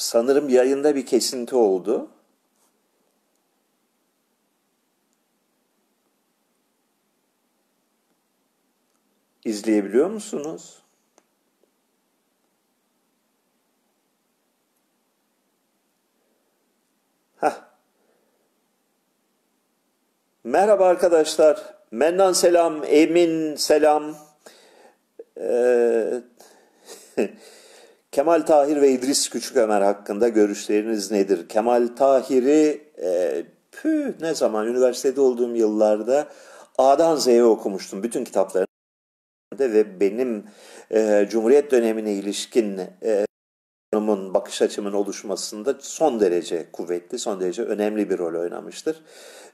Sanırım yayında bir kesinti oldu. İzleyebiliyor musunuz? Merhaba arkadaşlar. Mennan selam, Emin selam. Ee, Kemal Tahir ve İdris Küçük Ömer hakkında görüşleriniz nedir? Kemal Tahir'i e, püh, ne zaman üniversitede olduğum yıllarda A'dan Z'ye okumuştum bütün kitaplarını ve benim e, Cumhuriyet dönemine ilişkin e, bakış açımın oluşmasında son derece kuvvetli, son derece önemli bir rol oynamıştır.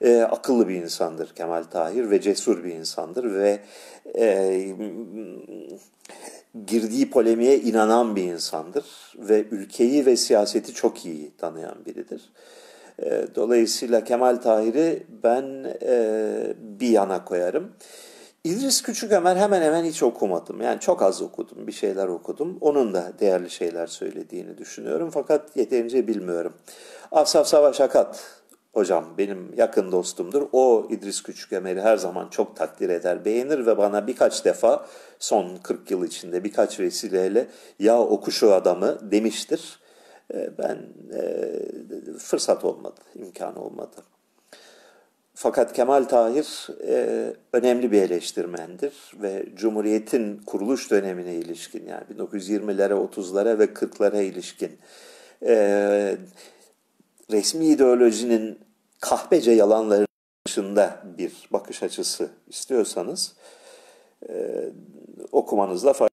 E, akıllı bir insandır Kemal Tahir ve cesur bir insandır ve e, girdiği polemiğe inanan bir insandır ve ülkeyi ve siyaseti çok iyi tanıyan biridir. E, dolayısıyla Kemal Tahir'i ben e, bir yana koyarım. İdris Küçük Ömer hemen hemen hiç okumadım. Yani çok az okudum, bir şeyler okudum. Onun da değerli şeyler söylediğini düşünüyorum fakat yeterince bilmiyorum. Asaf Savaş Akat hocam benim yakın dostumdur. O İdris Küçük Ömer'i her zaman çok takdir eder, beğenir ve bana birkaç defa son 40 yıl içinde birkaç vesileyle ya oku şu adamı demiştir. Ee, ben e, fırsat olmadı, imkan olmadı. Fakat Kemal Tahir e, önemli bir eleştirmendir ve Cumhuriyet'in kuruluş dönemine ilişkin yani 1920'lere, 30'lara ve 40'lara ilişkin e, resmi ideolojinin kahpece yalanları dışında bir bakış açısı istiyorsanız e, okumanızda fayda.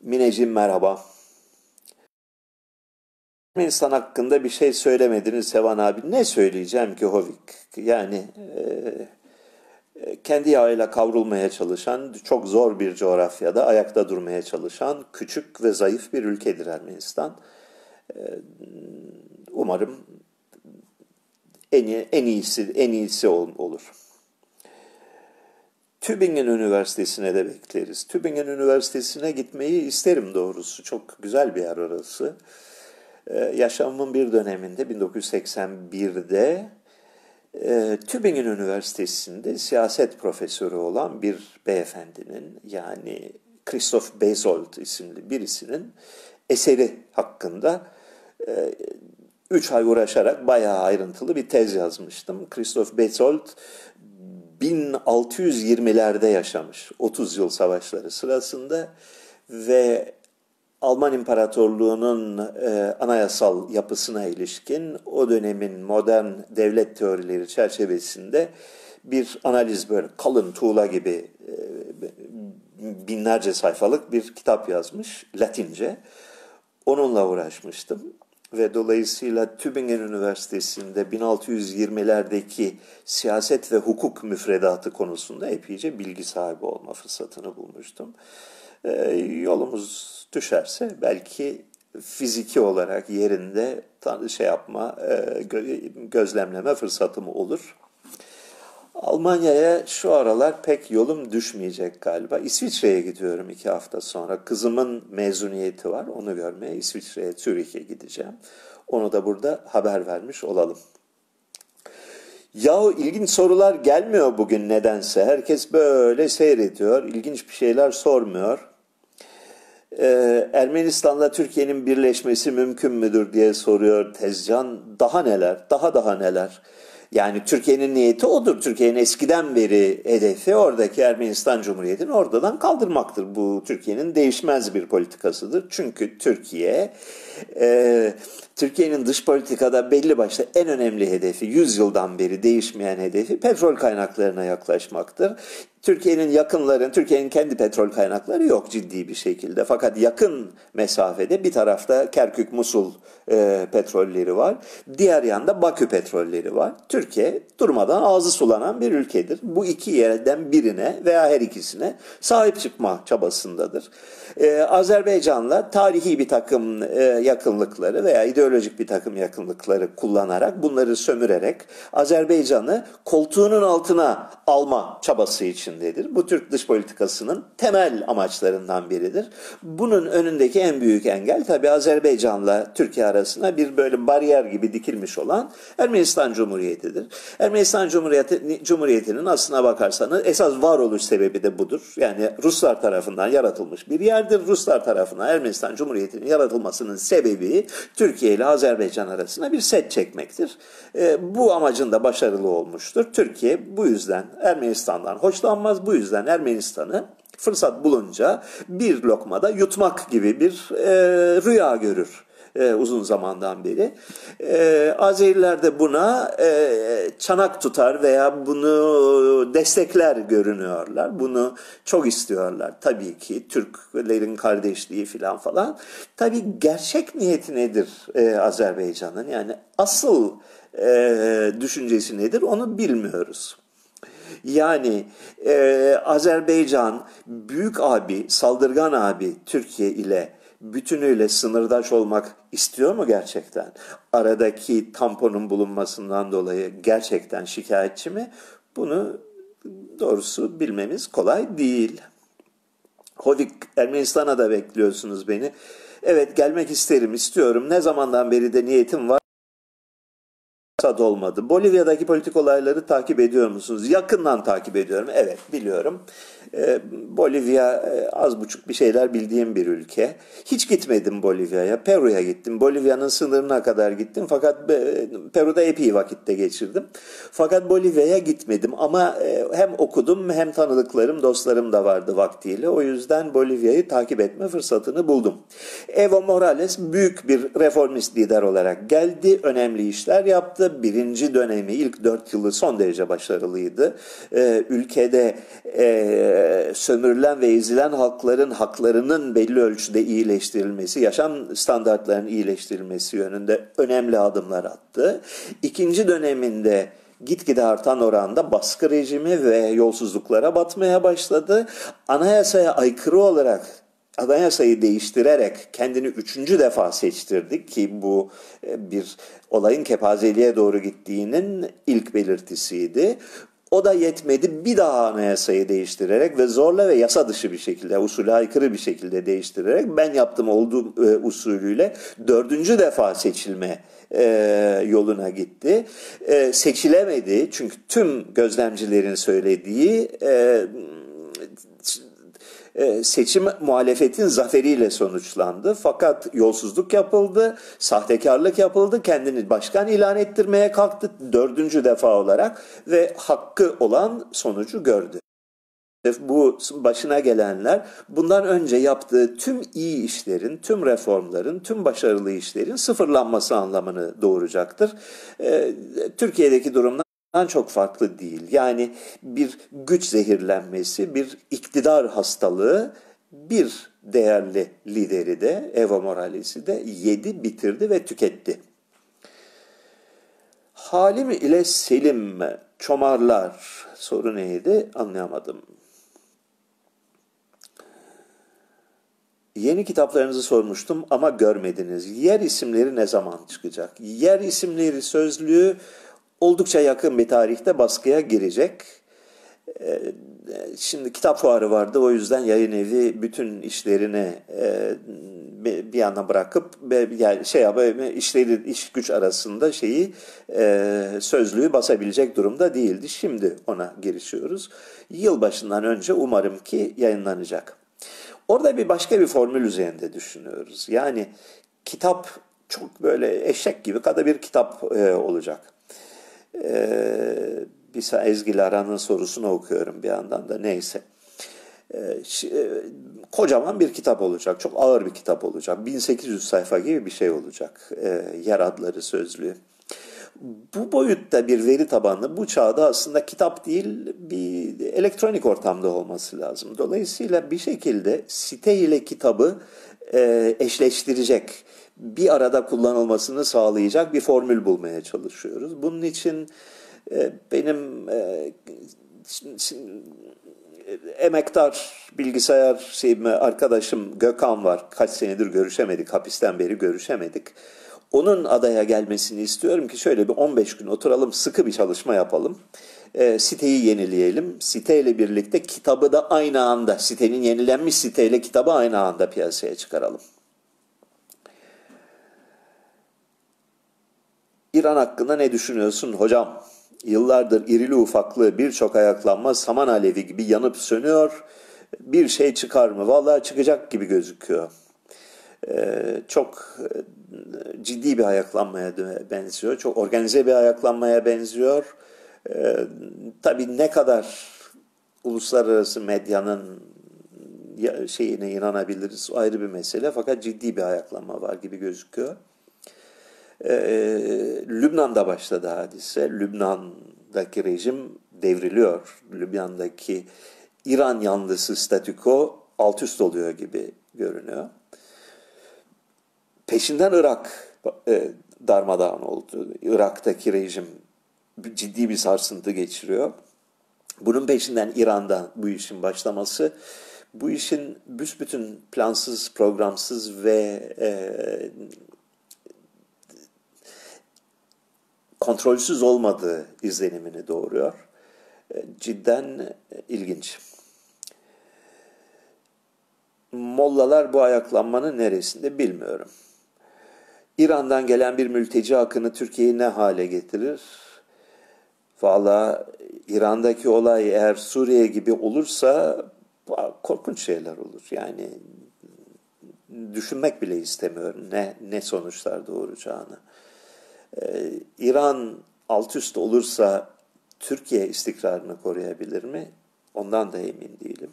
Mineciğim merhaba. Ermenistan hakkında bir şey söylemediniz Sevan abi. Ne söyleyeceğim ki Hovik? Yani e, kendi yağıyla kavrulmaya çalışan, çok zor bir coğrafyada ayakta durmaya çalışan küçük ve zayıf bir ülkedir Ermenistan. E, umarım en, en iyisi en iyisi olur. Tübingen Üniversitesi'ne de bekleriz. Tübingen Üniversitesi'ne gitmeyi isterim doğrusu. Çok güzel bir yer orası. Ee, yaşamımın bir döneminde 1981'de e, Tübingen Üniversitesi'nde siyaset profesörü olan bir beyefendinin yani Christoph Bezold isimli birisinin eseri hakkında e, üç ay uğraşarak bayağı ayrıntılı bir tez yazmıştım. Christoph Bezold 1620'lerde yaşamış 30 yıl savaşları sırasında ve Alman İmparatorluğu'nun e, anayasal yapısına ilişkin o dönemin modern devlet teorileri çerçevesinde bir analiz böyle kalın tuğla gibi e, binlerce sayfalık bir kitap yazmış Latince. Onunla uğraşmıştım ve dolayısıyla Tübingen Üniversitesi'nde 1620'lerdeki siyaset ve hukuk müfredatı konusunda epeyce bilgi sahibi olma fırsatını bulmuştum. Ee, yolumuz düşerse belki fiziki olarak yerinde şey yapma, e, gözlemleme fırsatım olur. Almanya'ya şu aralar pek yolum düşmeyecek galiba. İsviçre'ye gidiyorum iki hafta sonra. Kızımın mezuniyeti var. Onu görmeye İsviçre'ye, Zürih'e gideceğim. Onu da burada haber vermiş olalım. Yahu ilginç sorular gelmiyor bugün nedense. Herkes böyle seyrediyor. İlginç bir şeyler sormuyor. Ee, Ermenistan'la Türkiye'nin birleşmesi mümkün müdür diye soruyor Tezcan. Daha neler, daha daha neler. Yani Türkiye'nin niyeti odur. Türkiye'nin eskiden beri hedefi oradaki Ermenistan Cumhuriyeti'ni oradan kaldırmaktır. Bu Türkiye'nin değişmez bir politikasıdır. Çünkü Türkiye, e, Türkiye'nin dış politikada belli başlı en önemli hedefi, 100 yıldan beri değişmeyen hedefi petrol kaynaklarına yaklaşmaktır. Türkiye'nin yakınların, Türkiye'nin kendi petrol kaynakları yok ciddi bir şekilde. Fakat yakın mesafede bir tarafta Kerkük, Musul e, petrolleri var. Diğer yanda Bakü petrolleri var. Türkiye durmadan ağzı sulanan bir ülkedir. Bu iki yerden birine veya her ikisine sahip çıkma çabasındadır. E, Azerbaycan'la tarihi bir takım e, yakınlıkları veya ideolojik bir takım yakınlıkları kullanarak bunları sömürerek Azerbaycan'ı koltuğunun altına alma çabası için peşindedir. Bu Türk dış politikasının temel amaçlarından biridir. Bunun önündeki en büyük engel tabi Azerbaycan'la Türkiye arasında bir böyle bariyer gibi dikilmiş olan Ermenistan Cumhuriyeti'dir. Ermenistan Cumhuriyeti, Cumhuriyeti'nin aslına bakarsanız esas varoluş sebebi de budur. Yani Ruslar tarafından yaratılmış bir yerdir. Ruslar tarafından Ermenistan Cumhuriyeti'nin yaratılmasının sebebi Türkiye ile Azerbaycan arasında bir set çekmektir. E, bu amacın da başarılı olmuştur. Türkiye bu yüzden Ermenistan'dan hoşlanmaz. Bu yüzden Ermenistan'ı fırsat bulunca bir lokmada yutmak gibi bir e, rüya görür e, uzun zamandan beri. E, Azeriler de buna e, çanak tutar veya bunu destekler görünüyorlar. Bunu çok istiyorlar tabii ki Türklerin kardeşliği falan falan. Tabii gerçek niyeti nedir e, Azerbaycan'ın? Yani asıl e, düşüncesi nedir onu bilmiyoruz. Yani e, Azerbaycan büyük abi, saldırgan abi Türkiye ile bütünüyle sınırdaş olmak istiyor mu gerçekten? Aradaki tamponun bulunmasından dolayı gerçekten şikayetçi mi? Bunu doğrusu bilmemiz kolay değil. Hovik Ermenistan'a da bekliyorsunuz beni. Evet gelmek isterim, istiyorum. Ne zamandan beri de niyetim var fırsat olmadı. Bolivya'daki politik olayları takip ediyor musunuz? Yakından takip ediyorum. Evet biliyorum. Ee, Bolivya e, az buçuk bir şeyler bildiğim bir ülke. Hiç gitmedim Bolivya'ya. Peru'ya gittim. Bolivya'nın sınırına kadar gittim. Fakat e, Peru'da epey vakitte geçirdim. Fakat Bolivya'ya gitmedim. Ama e, hem okudum hem tanıdıklarım, dostlarım da vardı vaktiyle. O yüzden Bolivya'yı takip etme fırsatını buldum. Evo Morales büyük bir reformist lider olarak geldi. Önemli işler yaptı. Birinci dönemi, ilk dört yılı son derece başarılıydı. Ülkede sömürülen ve ezilen halkların haklarının belli ölçüde iyileştirilmesi, yaşam standartlarının iyileştirilmesi yönünde önemli adımlar attı. İkinci döneminde gitgide artan oranda baskı rejimi ve yolsuzluklara batmaya başladı. Anayasaya aykırı olarak anayasayı değiştirerek kendini üçüncü defa seçtirdik ki bu bir olayın kepazeliğe doğru gittiğinin ilk belirtisiydi. O da yetmedi bir daha anayasayı değiştirerek ve zorla ve yasa dışı bir şekilde, usule aykırı bir şekilde değiştirerek ben yaptım olduğum e, usulüyle dördüncü defa seçilme e, yoluna gitti. E, seçilemedi çünkü tüm gözlemcilerin söylediği e, e, seçim muhalefetin zaferiyle sonuçlandı. Fakat yolsuzluk yapıldı, sahtekarlık yapıldı, kendini başkan ilan ettirmeye kalktı dördüncü defa olarak ve hakkı olan sonucu gördü. Bu başına gelenler bundan önce yaptığı tüm iyi işlerin, tüm reformların, tüm başarılı işlerin sıfırlanması anlamını doğuracaktır. E, Türkiye'deki durumdan çok farklı değil. Yani bir güç zehirlenmesi, bir iktidar hastalığı bir değerli lideri de Evo Morales'i de yedi, bitirdi ve tüketti. Halim ile Selim çomarlar soru neydi anlayamadım. Yeni kitaplarınızı sormuştum ama görmediniz. Yer isimleri ne zaman çıkacak? Yer isimleri sözlüğü oldukça yakın bir tarihte baskıya girecek. Ee, şimdi kitap fuarı vardı o yüzden yayın evi bütün işlerini e, bir yana bırakıp yani şey işleri iş güç arasında şeyi e, sözlüğü basabilecek durumda değildi. Şimdi ona girişiyoruz. Yılbaşından önce umarım ki yayınlanacak. Orada bir başka bir formül üzerinde düşünüyoruz. Yani kitap çok böyle eşek gibi kada bir kitap e, olacak. Ee, bir Ezgi Lara'nın sorusunu okuyorum bir yandan da neyse. Ee, e, kocaman bir kitap olacak. Çok ağır bir kitap olacak. 1800 sayfa gibi bir şey olacak. Ee, yer adları sözlüğü. Bu boyutta bir veri tabanlı bu çağda aslında kitap değil bir elektronik ortamda olması lazım. Dolayısıyla bir şekilde site ile kitabı e, eşleştirecek bir arada kullanılmasını sağlayacak bir formül bulmaya çalışıyoruz. Bunun için e, benim e, emektar bilgisayar şeyime arkadaşım Gökhan var. Kaç senedir görüşemedik, hapisten beri görüşemedik. Onun adaya gelmesini istiyorum ki şöyle bir 15 gün oturalım, sıkı bir çalışma yapalım. e, siteyi yenileyelim. Siteyle birlikte kitabı da aynı anda, sitenin yenilenmiş siteyle kitabı aynı anda piyasaya çıkaralım. İran hakkında ne düşünüyorsun hocam? Yıllardır irili ufaklı birçok ayaklanma saman alevi gibi yanıp sönüyor. Bir şey çıkar mı? Vallahi çıkacak gibi gözüküyor. Ee, çok e, ciddi bir ayaklanmaya benziyor. Çok organize bir ayaklanmaya benziyor. Ee, tabii ne kadar uluslararası medyanın şeyine inanabiliriz ayrı bir mesele. Fakat ciddi bir ayaklanma var gibi gözüküyor. Ee, Lübnan'da başladı hadise. Lübnan'daki rejim devriliyor. Lübnan'daki İran yanlısı statüko alt üst oluyor gibi görünüyor. Peşinden Irak e, darmadağın oldu. Irak'taki rejim ciddi bir sarsıntı geçiriyor. Bunun peşinden İran'da bu işin başlaması, bu işin büsbütün plansız, programsız ve e, kontrolsüz olmadığı izlenimini doğuruyor. E, cidden ilginç. Mollalar bu ayaklanmanın neresinde bilmiyorum. İran'dan gelen bir mülteci akını Türkiye'yi ne hale getirir? Valla İran'daki olay eğer Suriye gibi olursa korkunç şeyler olur. Yani düşünmek bile istemiyorum ne, ne sonuçlar doğuracağını. Ee, İran alt üst olursa Türkiye istikrarını koruyabilir mi? Ondan da emin değilim.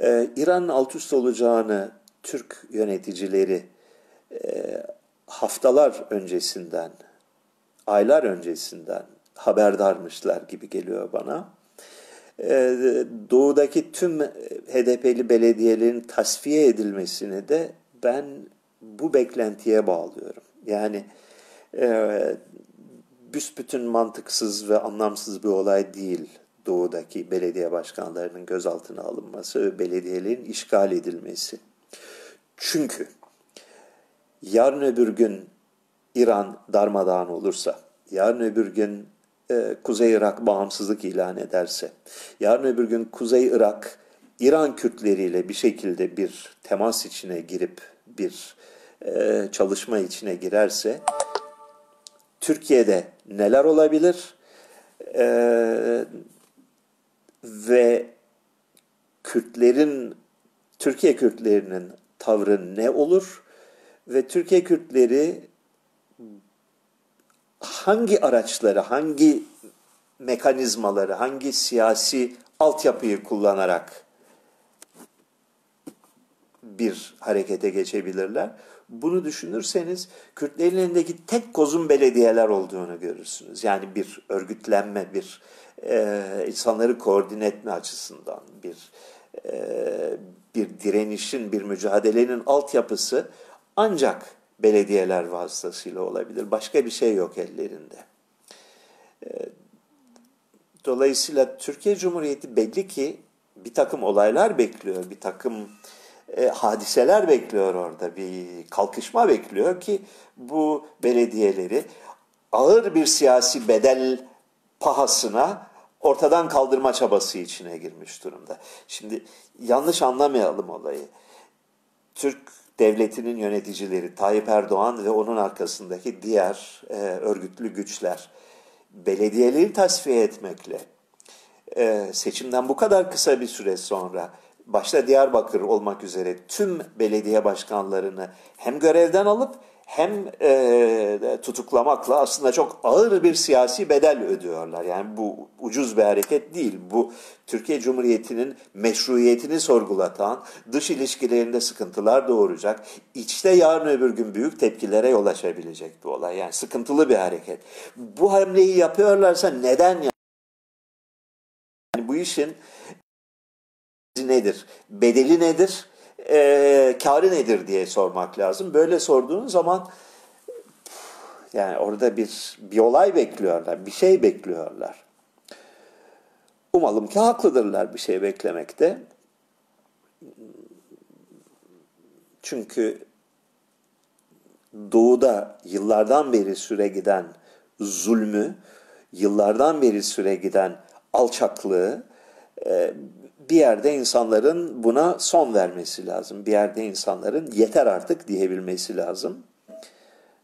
Ee, İran'ın alt üst olacağını Türk yöneticileri e, haftalar öncesinden, aylar öncesinden haberdarmışlar gibi geliyor bana. E, doğudaki tüm HDP'li belediyelerin tasfiye edilmesini de ben bu beklentiye bağlıyorum. Yani e, büsbütün mantıksız ve anlamsız bir olay değil doğudaki belediye başkanlarının gözaltına alınması ve belediyelerin işgal edilmesi. Çünkü yarın öbür gün İran darmadağın olursa, yarın öbür gün e, Kuzey Irak bağımsızlık ilan ederse, yarın öbür gün Kuzey Irak İran Kürtleriyle bir şekilde bir temas içine girip bir e, çalışma içine girerse, Türkiye'de neler olabilir e, ve Kürtlerin, Türkiye Kürtlerinin tavrı ne olur? ve Türkiye Kürtleri hangi araçları, hangi mekanizmaları, hangi siyasi altyapıyı kullanarak bir harekete geçebilirler. Bunu düşünürseniz Kürtlerin elindeki tek kozun belediyeler olduğunu görürsünüz. Yani bir örgütlenme, bir e, insanları koordine etme açısından bir e, bir direnişin, bir mücadelenin altyapısı ancak belediyeler vasıtasıyla olabilir. Başka bir şey yok ellerinde. Ee, dolayısıyla Türkiye Cumhuriyeti belli ki bir takım olaylar bekliyor, bir takım e, hadiseler bekliyor orada, bir kalkışma bekliyor ki bu belediyeleri ağır bir siyasi bedel pahasına ortadan kaldırma çabası içine girmiş durumda. Şimdi yanlış anlamayalım olayı. Türk devletinin yöneticileri Tayyip Erdoğan ve onun arkasındaki diğer e, örgütlü güçler belediyeleri tasfiye etmekle e, seçimden bu kadar kısa bir süre sonra başta Diyarbakır olmak üzere tüm belediye başkanlarını hem görevden alıp hem e, tutuklamakla aslında çok ağır bir siyasi bedel ödüyorlar. Yani bu ucuz bir hareket değil. Bu Türkiye Cumhuriyeti'nin meşruiyetini sorgulatan, dış ilişkilerinde sıkıntılar doğuracak, içte yarın öbür gün büyük tepkilere yol açabilecek bir olay. Yani sıkıntılı bir hareket. Bu hamleyi yapıyorlarsa neden yani bu işin nedir? Bedeli nedir? e, karı nedir diye sormak lazım. Böyle sorduğun zaman yani orada bir, bir olay bekliyorlar, bir şey bekliyorlar. Umalım ki haklıdırlar bir şey beklemekte. Çünkü doğuda yıllardan beri süre giden zulmü yıllardan beri süre giden alçaklığı e, bir yerde insanların buna son vermesi lazım. Bir yerde insanların yeter artık diyebilmesi lazım.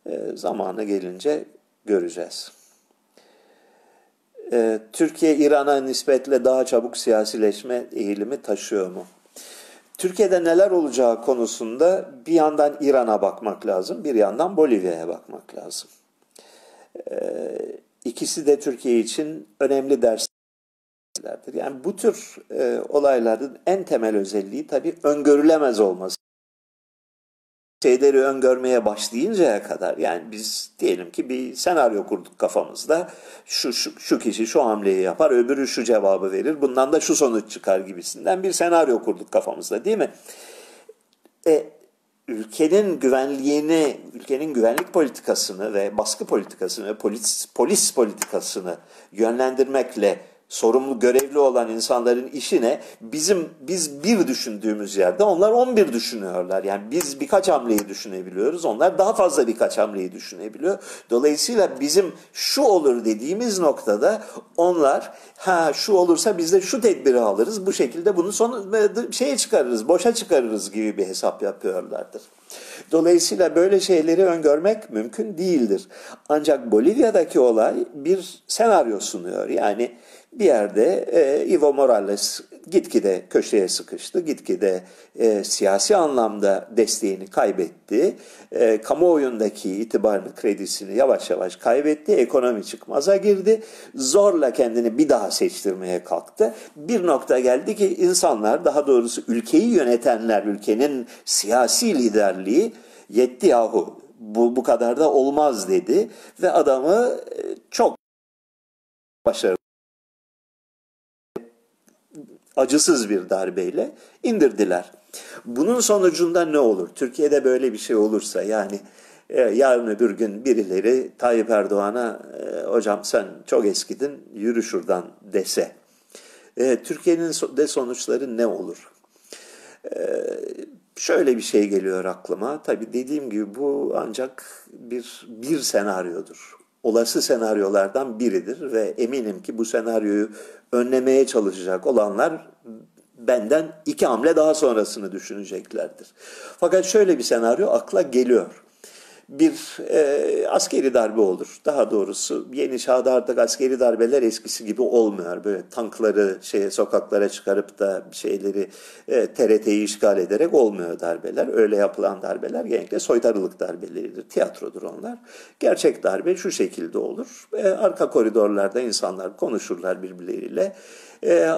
E, zamanı gelince göreceğiz. E, Türkiye İran'a nispetle daha çabuk siyasileşme eğilimi taşıyor mu? Türkiye'de neler olacağı konusunda bir yandan İran'a bakmak lazım, bir yandan Bolivya'ya bakmak lazım. Ee, ikisi de Türkiye için önemli derslerdir. Yani bu tür e, olayların en temel özelliği tabii öngörülemez olması şeyleri öngörmeye başlayıncaya kadar yani biz diyelim ki bir senaryo kurduk kafamızda şu, şu, şu kişi şu hamleyi yapar öbürü şu cevabı verir bundan da şu sonuç çıkar gibisinden bir senaryo kurduk kafamızda değil mi? E, ülkenin güvenliğini, ülkenin güvenlik politikasını ve baskı politikasını polis, polis politikasını yönlendirmekle sorumlu görevli olan insanların işine bizim biz bir düşündüğümüz yerde onlar on bir düşünüyorlar. Yani biz birkaç hamleyi düşünebiliyoruz. Onlar daha fazla birkaç hamleyi düşünebiliyor. Dolayısıyla bizim şu olur dediğimiz noktada onlar ha şu olursa biz de şu tedbiri alırız. Bu şekilde bunu son şeye çıkarırız, boşa çıkarırız gibi bir hesap yapıyorlardır. Dolayısıyla böyle şeyleri öngörmek mümkün değildir. Ancak Bolivya'daki olay bir senaryo sunuyor. Yani bir yerde e, Evo Morales gitgide köşeye sıkıştı, gitgide e, siyasi anlamda desteğini kaybetti, e, kamuoyundaki itibarını, kredisini yavaş yavaş kaybetti, ekonomi çıkmaza girdi, zorla kendini bir daha seçtirmeye kalktı. Bir nokta geldi ki insanlar, daha doğrusu ülkeyi yönetenler, ülkenin siyasi liderliği yetti yahu bu, bu kadar da olmaz dedi ve adamı e, çok başarılı acısız bir darbeyle indirdiler. Bunun sonucunda ne olur? Türkiye'de böyle bir şey olursa yani e, yarın öbür gün birileri Tayyip Erdoğan'a e, hocam sen çok eskidin yürü şuradan dese. E, Türkiye'nin de sonuçları ne olur? E, şöyle bir şey geliyor aklıma. Tabii dediğim gibi bu ancak bir bir senaryodur. Olası senaryolardan biridir ve eminim ki bu senaryoyu önlemeye çalışacak olanlar benden iki hamle daha sonrasını düşüneceklerdir. Fakat şöyle bir senaryo akla geliyor bir e, askeri darbe olur. Daha doğrusu yeni çağda artık askeri darbeler eskisi gibi olmuyor. Böyle tankları şeye sokaklara çıkarıp da şeyleri e, TRT'yi işgal ederek olmuyor darbeler. Öyle yapılan darbeler genellikle soytarılık darbeleridir. Tiyatrodur onlar. Gerçek darbe şu şekilde olur. E, arka koridorlarda insanlar konuşurlar birbirleriyle. E,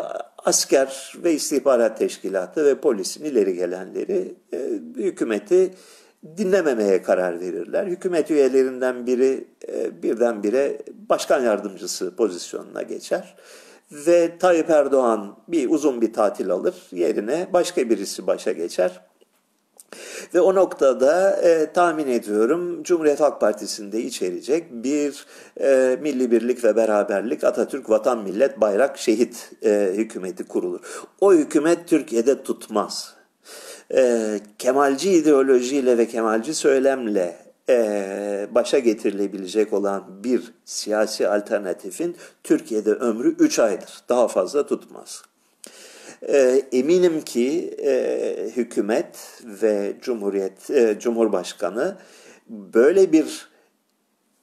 asker ve istihbarat teşkilatı ve polisin ileri gelenleri e, hükümeti dinlememeye karar verirler. Hükümet üyelerinden biri e, birdenbire başkan yardımcısı pozisyonuna geçer ve Tayyip Erdoğan bir uzun bir tatil alır yerine başka birisi başa geçer. Ve o noktada e, tahmin ediyorum Cumhuriyet Halk Partisi'nde içerecek bir e, milli birlik ve beraberlik Atatürk Vatan Millet Bayrak Şehit e, hükümeti kurulur. O hükümet Türkiye'de tutmaz e, Kemalci ideolojiyle ve Kemalci söylemle e, başa getirilebilecek olan bir siyasi alternatifin Türkiye'de ömrü 3 aydır. Daha fazla tutmaz. E, eminim ki e, hükümet ve Cumhuriyet e, Cumhurbaşkanı böyle bir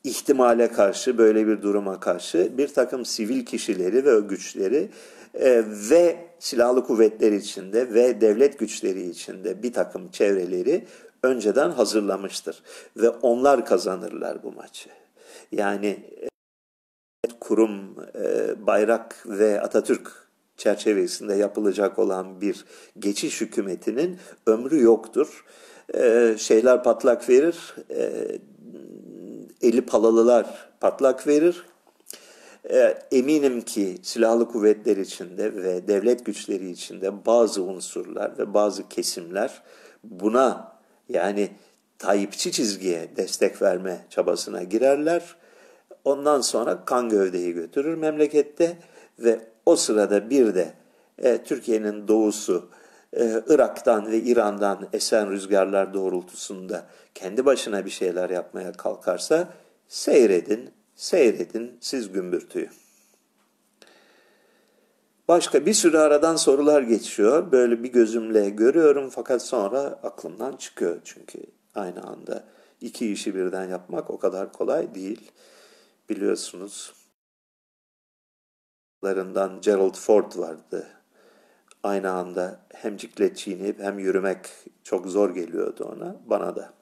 ihtimale karşı, böyle bir duruma karşı bir takım sivil kişileri ve güçleri e, ve silahlı kuvvetler içinde ve devlet güçleri içinde bir takım çevreleri önceden hazırlamıştır. Ve onlar kazanırlar bu maçı. Yani kurum, e, bayrak ve Atatürk çerçevesinde yapılacak olan bir geçiş hükümetinin ömrü yoktur. E, şeyler patlak verir, e, eli palalılar patlak verir, e, eminim ki silahlı kuvvetler içinde ve devlet güçleri içinde bazı unsurlar ve bazı kesimler buna yani Tayyipçi çizgiye destek verme çabasına girerler. Ondan sonra kan gövdeyi götürür memlekette ve o sırada bir de e, Türkiye'nin doğusu e, Irak'tan ve İran'dan esen rüzgarlar doğrultusunda kendi başına bir şeyler yapmaya kalkarsa seyredin, Seyredin siz gümbürtüyü. Başka bir sürü aradan sorular geçiyor. Böyle bir gözümle görüyorum fakat sonra aklımdan çıkıyor. Çünkü aynı anda iki işi birden yapmak o kadar kolay değil. Biliyorsunuz. Larından Gerald Ford vardı. Aynı anda hem ciklet çiğneyip hem yürümek çok zor geliyordu ona, bana da.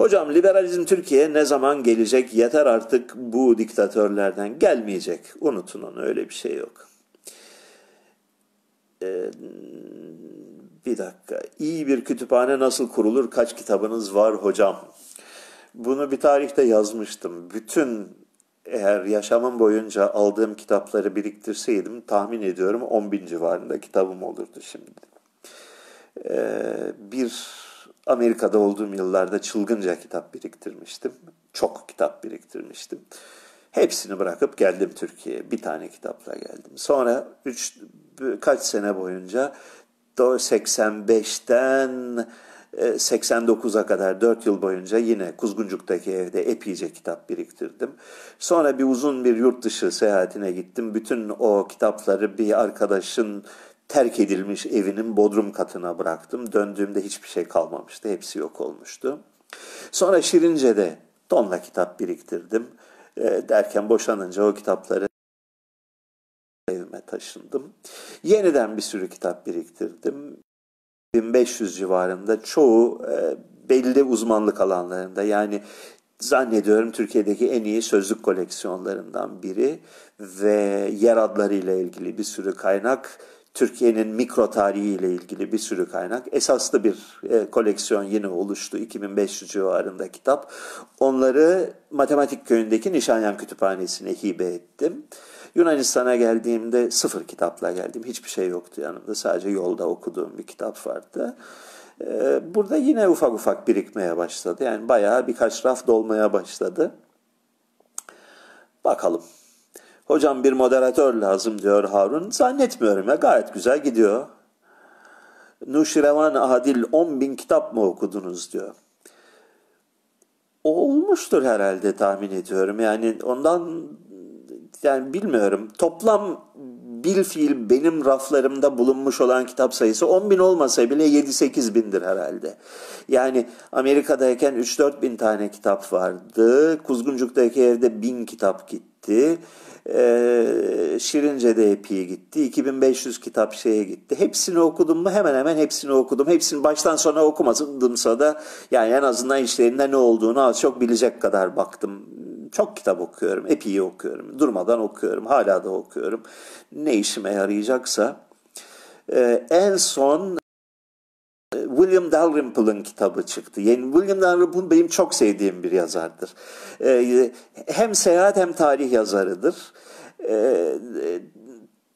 Hocam liberalizm Türkiye'ye ne zaman gelecek? Yeter artık bu diktatörlerden gelmeyecek. Unutun onu öyle bir şey yok. Ee, bir dakika. İyi bir kütüphane nasıl kurulur? Kaç kitabınız var hocam? Bunu bir tarihte yazmıştım. Bütün eğer yaşamım boyunca aldığım kitapları biriktirseydim tahmin ediyorum 10 bin civarında kitabım olurdu şimdi. Ee, bir Amerika'da olduğum yıllarda çılgınca kitap biriktirmiştim. Çok kitap biriktirmiştim. Hepsini bırakıp geldim Türkiye'ye. Bir tane kitapla geldim. Sonra üç, kaç sene boyunca 85'ten 89'a kadar 4 yıl boyunca yine Kuzguncuk'taki evde epeyce kitap biriktirdim. Sonra bir uzun bir yurt dışı seyahatine gittim. Bütün o kitapları bir arkadaşın terk edilmiş evinin bodrum katına bıraktım. Döndüğümde hiçbir şey kalmamıştı. Hepsi yok olmuştu. Sonra Şirince'de tonla kitap biriktirdim. E, derken boşanınca o kitapları evime taşındım. Yeniden bir sürü kitap biriktirdim. 1500 civarında çoğu e, belli uzmanlık alanlarında yani zannediyorum Türkiye'deki en iyi sözlük koleksiyonlarından biri ve yer adlarıyla ilgili bir sürü kaynak Türkiye'nin mikro tarihiyle ilgili bir sürü kaynak. Esaslı bir e, koleksiyon yine oluştu 2500 civarında kitap. Onları Matematik Köyü'ndeki Nişanyan Kütüphanesi'ne hibe ettim. Yunanistan'a geldiğimde sıfır kitapla geldim. Hiçbir şey yoktu yanımda. Sadece yolda okuduğum bir kitap vardı. E, burada yine ufak ufak birikmeye başladı. Yani bayağı birkaç raf dolmaya başladı. Bakalım. Hocam bir moderatör lazım diyor Harun. Zannetmiyorum ya gayet güzel gidiyor. Nuşirevan Adil 10 bin kitap mı okudunuz diyor. olmuştur herhalde tahmin ediyorum. Yani ondan yani bilmiyorum. Toplam bil fiil benim raflarımda bulunmuş olan kitap sayısı 10 bin olmasa bile 7-8 bindir herhalde. Yani Amerika'dayken 3-4 bin tane kitap vardı. Kuzguncuk'taki evde bin kitap gitti. Ee, Şirince'de epey gitti. 2500 kitap şeye gitti. Hepsini okudum mu? Hemen hemen hepsini okudum. Hepsini baştan sona okumadımsa da yani en azından işlerinde ne olduğunu az çok bilecek kadar baktım. Çok kitap okuyorum. Epey okuyorum. Durmadan okuyorum. Hala da okuyorum. Ne işime yarayacaksa. Ee, en son William Dalrymple'ın kitabı çıktı. Yani William Dalrymple benim çok sevdiğim bir yazardır. Ee, hem seyahat hem tarih yazarıdır. Ee,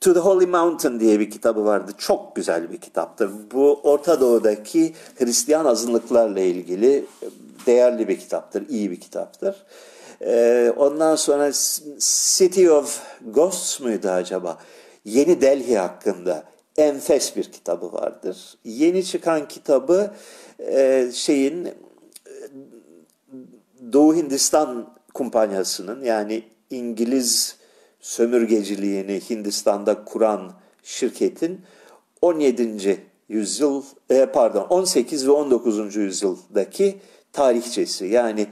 To the Holy Mountain diye bir kitabı vardı. Çok güzel bir kitaptır. Bu Orta Doğu'daki Hristiyan azınlıklarla ilgili değerli bir kitaptır, iyi bir kitaptır. Ee, ondan sonra City of Ghosts muydu acaba? Yeni Delhi hakkında enfes bir kitabı vardır. Yeni çıkan kitabı e, şeyin Doğu Hindistan kumpanyasının yani İngiliz sömürgeciliğini Hindistan'da kuran şirketin 17. yüzyıl e, pardon 18 ve 19. yüzyıldaki tarihçesi yani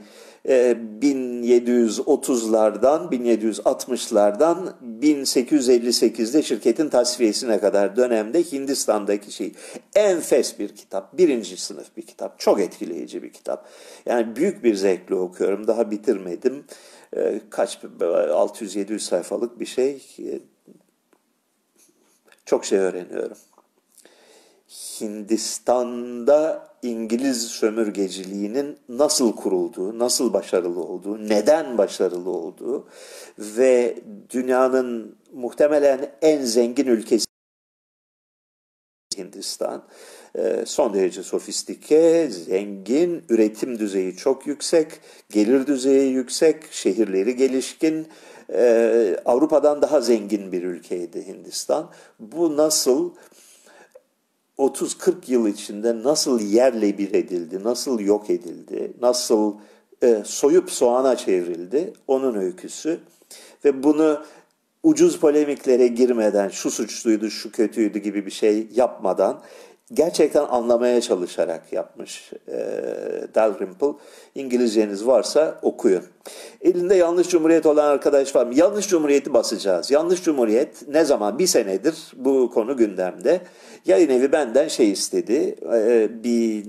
1730'lardan, 1760'lardan 1858'de şirketin tasfiyesine kadar dönemde Hindistan'daki şey enfes bir kitap, birinci sınıf bir kitap, çok etkileyici bir kitap. Yani büyük bir zevkle okuyorum, daha bitirmedim. Ee, kaç, 600-700 sayfalık bir şey. Çok şey öğreniyorum. Hindistan'da İngiliz sömürgeciliğinin nasıl kurulduğu, nasıl başarılı olduğu, neden başarılı olduğu ve dünyanın muhtemelen en zengin ülkesi Hindistan. Ee, son derece sofistike, zengin, üretim düzeyi çok yüksek, gelir düzeyi yüksek, şehirleri gelişkin, ee, Avrupa'dan daha zengin bir ülkeydi Hindistan. Bu nasıl 30-40 yıl içinde nasıl yerle bir edildi, nasıl yok edildi, nasıl e, soyup soğana çevrildi. Onun öyküsü. Ve bunu ucuz polemiklere girmeden şu suçluydu, şu kötüydü gibi bir şey yapmadan gerçekten anlamaya çalışarak yapmış e, Dalrymple. İngilizceniz varsa okuyun. Elinde Yanlış Cumhuriyet olan arkadaş var mı? Yanlış Cumhuriyeti basacağız. Yanlış Cumhuriyet ne zaman? Bir senedir bu konu gündemde. Yayın evi benden şey istedi. E, bir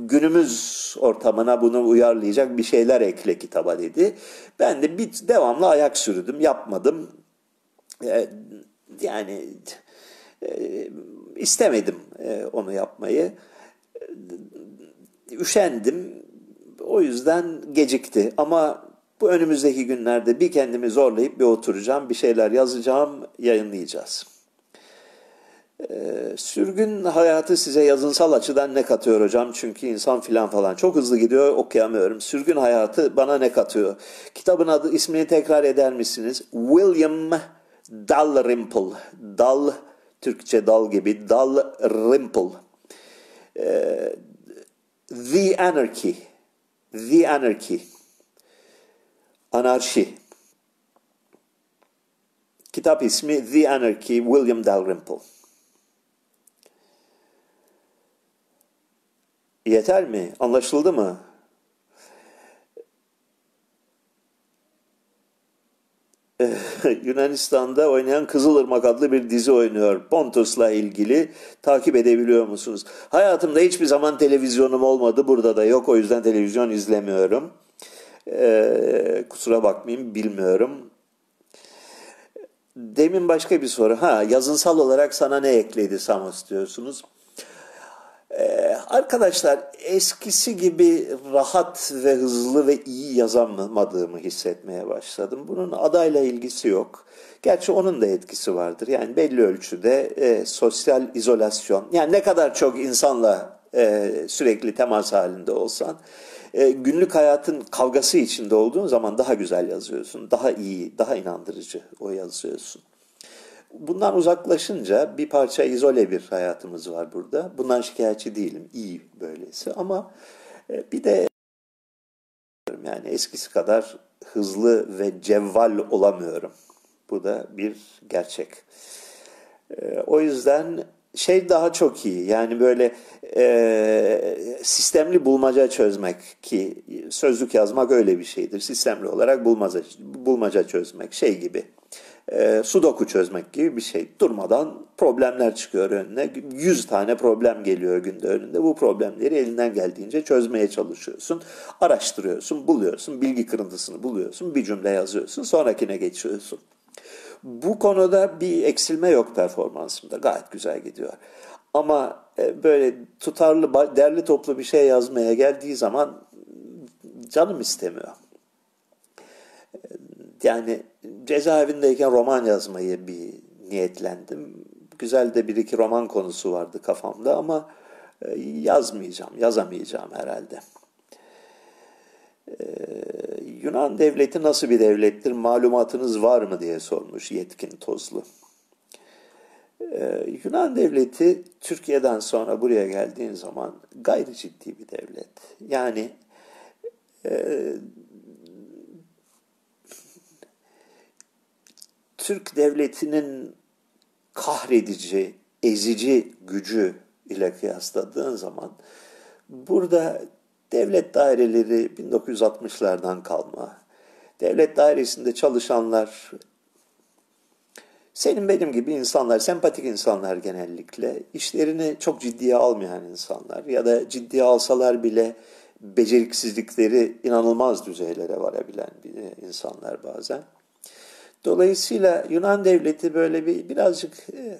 günümüz ortamına bunu uyarlayacak bir şeyler ekle kitaba dedi. Ben de bir devamlı ayak sürdüm, yapmadım. E, yani e, istemedim e, onu yapmayı. Üşendim. O yüzden gecikti. Ama bu önümüzdeki günlerde bir kendimi zorlayıp bir oturacağım, bir şeyler yazacağım, yayınlayacağız. Ee, sürgün hayatı size yazınsal açıdan ne katıyor hocam? Çünkü insan filan falan çok hızlı gidiyor okuyamıyorum. Sürgün hayatı bana ne katıyor? Kitabın adı ismini tekrar eder misiniz? William Dalrymple. Dal Türkçe dal gibi Dalrymple. Ee, The Anarchy. The Anarchy. Anarşi. Kitap ismi The Anarchy William Dalrymple. Yeter mi? Anlaşıldı mı? Yunanistan'da oynayan Kızılırmak adlı bir dizi oynuyor. Pontus'la ilgili takip edebiliyor musunuz? Hayatımda hiçbir zaman televizyonum olmadı. Burada da yok. O yüzden televizyon izlemiyorum. Ee, kusura bakmayın bilmiyorum. Demin başka bir soru. Ha yazınsal olarak sana ne ekledi Samos diyorsunuz. Ee, arkadaşlar eskisi gibi rahat ve hızlı ve iyi yazamadığımı hissetmeye başladım. Bunun adayla ilgisi yok. Gerçi onun da etkisi vardır. Yani belli ölçüde e, sosyal izolasyon. Yani ne kadar çok insanla e, sürekli temas halinde olsan, e, günlük hayatın kavgası içinde olduğun zaman daha güzel yazıyorsun. Daha iyi, daha inandırıcı o yazıyorsun. Bundan uzaklaşınca bir parça izole bir hayatımız var burada. Bundan şikayetçi değilim. İyi böylesi ama e, bir de yani eskisi kadar hızlı ve cevval olamıyorum. Bu da bir gerçek. E, o yüzden şey daha çok iyi. Yani böyle e, sistemli bulmaca çözmek ki sözlük yazmak öyle bir şeydir. Sistemli olarak bulmaca, bulmaca çözmek şey gibi e, sudoku çözmek gibi bir şey. Durmadan problemler çıkıyor önüne. 100 tane problem geliyor günde önünde. Bu problemleri elinden geldiğince çözmeye çalışıyorsun. Araştırıyorsun, buluyorsun, bilgi kırıntısını buluyorsun, bir cümle yazıyorsun, sonrakine geçiyorsun. Bu konuda bir eksilme yok performansımda. Gayet güzel gidiyor. Ama e, böyle tutarlı, derli toplu bir şey yazmaya geldiği zaman canım istemiyor. Yani cezaevindeyken roman yazmayı bir niyetlendim. Güzel de bir iki roman konusu vardı kafamda ama e, yazmayacağım, yazamayacağım herhalde. Ee, Yunan devleti nasıl bir devlettir, malumatınız var mı diye sormuş Yetkin Tozlu. Ee, Yunan devleti Türkiye'den sonra buraya geldiğin zaman gayri ciddi bir devlet. Yani e, Türk devletinin kahredici, ezici gücü ile kıyasladığın zaman burada devlet daireleri 1960'lardan kalma. Devlet dairesinde çalışanlar senin benim gibi insanlar, sempatik insanlar genellikle, işlerini çok ciddiye almayan insanlar ya da ciddiye alsalar bile beceriksizlikleri inanılmaz düzeylere varabilen insanlar bazen. Dolayısıyla Yunan devleti böyle bir birazcık e,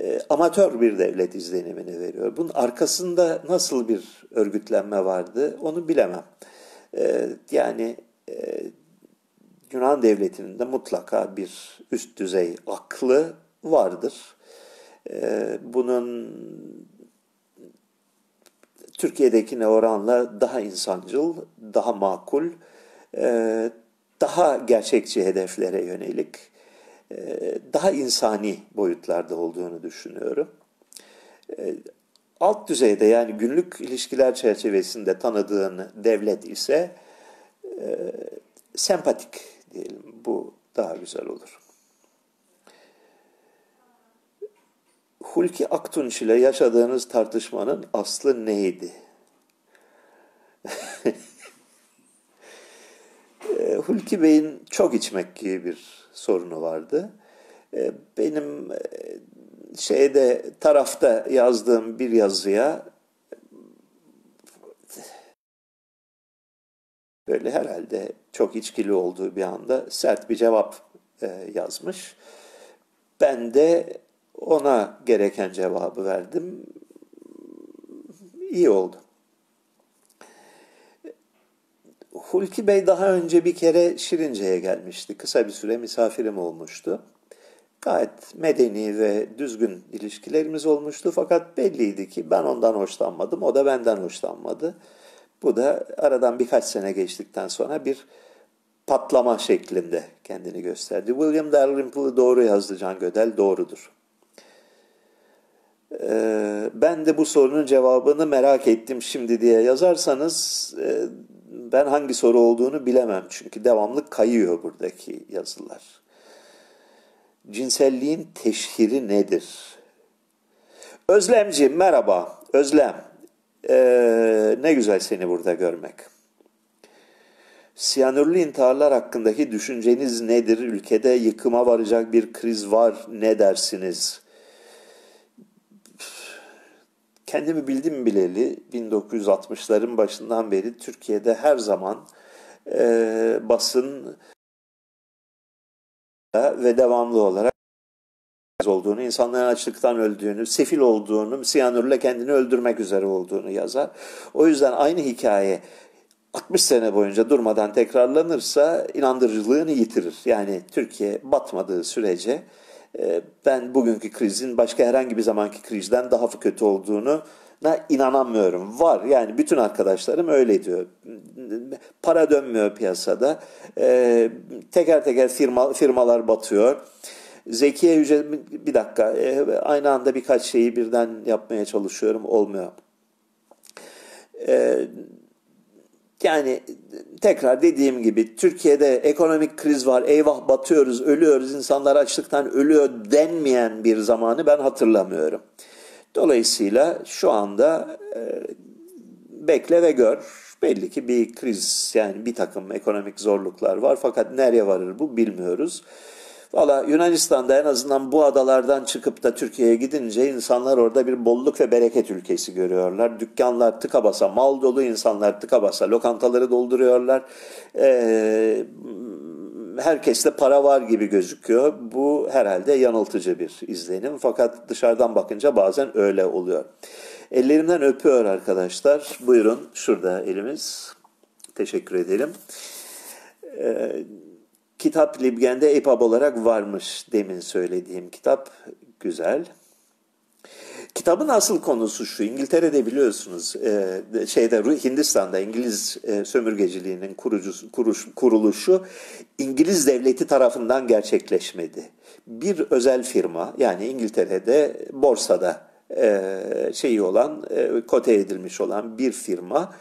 e, amatör bir devlet izlenimini veriyor. Bunun arkasında nasıl bir örgütlenme vardı onu bilemem. E, yani e, Yunan devletinin de mutlaka bir üst düzey aklı vardır. E, bunun Türkiye'dekine oranla daha insancıl, daha makul, e, daha gerçekçi hedeflere yönelik, e, daha insani boyutlarda olduğunu düşünüyorum. E, alt düzeyde yani günlük ilişkiler çerçevesinde tanıdığın devlet ise e, sempatik diyelim. Bu daha güzel olur. Hulki Aktunç ile yaşadığınız tartışmanın aslı neydi? E, Hulki Bey'in çok içmek gibi bir sorunu vardı. E, benim e, şeyde tarafta yazdığım bir yazıya böyle herhalde çok içkili olduğu bir anda sert bir cevap yazmış. Ben de ona gereken cevabı verdim. İyi oldu. Hulki Bey daha önce bir kere Şirince'ye gelmişti. Kısa bir süre misafirim olmuştu. Gayet medeni ve düzgün ilişkilerimiz olmuştu. Fakat belliydi ki ben ondan hoşlanmadım, o da benden hoşlanmadı. Bu da aradan birkaç sene geçtikten sonra bir patlama şeklinde kendini gösterdi. William Dalrymple'ı doğru yazdı Can Gödel, doğrudur. Ee, ben de bu sorunun cevabını merak ettim şimdi diye yazarsanız e, ben hangi soru olduğunu bilemem. Çünkü devamlı kayıyor buradaki yazılar. Cinselliğin teşhiri nedir? Özlemci merhaba. Özlem. Ee, ne güzel seni burada görmek. Siyanürlü intiharlar hakkındaki düşünceniz nedir? Ülkede yıkıma varacak bir kriz var. Ne dersiniz? Kendimi bildim bileli 1960'ların başından beri Türkiye'de her zaman e, basın ve devamlı olarak olduğunu, insanların açlıktan öldüğünü, sefil olduğunu, siyanürle kendini öldürmek üzere olduğunu yazar. O yüzden aynı hikaye 60 sene boyunca durmadan tekrarlanırsa inandırıcılığını yitirir. Yani Türkiye batmadığı sürece ben bugünkü krizin başka herhangi bir zamanki krizden daha kötü olduğunu inanamıyorum. Var yani bütün arkadaşlarım öyle diyor. Para dönmüyor piyasada. Ee, teker teker firma, firmalar batıyor. Zekiye Yüce bir dakika e, aynı anda birkaç şeyi birden yapmaya çalışıyorum olmuyor. Ee, yani tekrar dediğim gibi Türkiye'de ekonomik kriz var, eyvah batıyoruz, ölüyoruz, insanlar açlıktan ölüyor denmeyen bir zamanı ben hatırlamıyorum. Dolayısıyla şu anda e, bekle ve gör. Belli ki bir kriz yani bir takım ekonomik zorluklar var fakat nereye varır bu bilmiyoruz. Valla Yunanistan'da en azından bu adalardan çıkıp da Türkiye'ye gidince insanlar orada bir bolluk ve bereket ülkesi görüyorlar. Dükkanlar tıka basa, mal dolu insanlar tıka basa, lokantaları dolduruyorlar. Ee, herkeste para var gibi gözüküyor. Bu herhalde yanıltıcı bir izlenim. Fakat dışarıdan bakınca bazen öyle oluyor. Ellerimden öpüyor arkadaşlar. Buyurun şurada elimiz. Teşekkür edelim. Ee, Kitap Libgen'de EPUB olarak varmış demin söylediğim kitap. Güzel. Kitabın asıl konusu şu, İngiltere'de biliyorsunuz, e, şeyde Hindistan'da İngiliz e, sömürgeciliğinin kurucusu, kuruş, kuruluşu İngiliz devleti tarafından gerçekleşmedi. Bir özel firma, yani İngiltere'de borsada e, şeyi olan, kote edilmiş olan bir firma,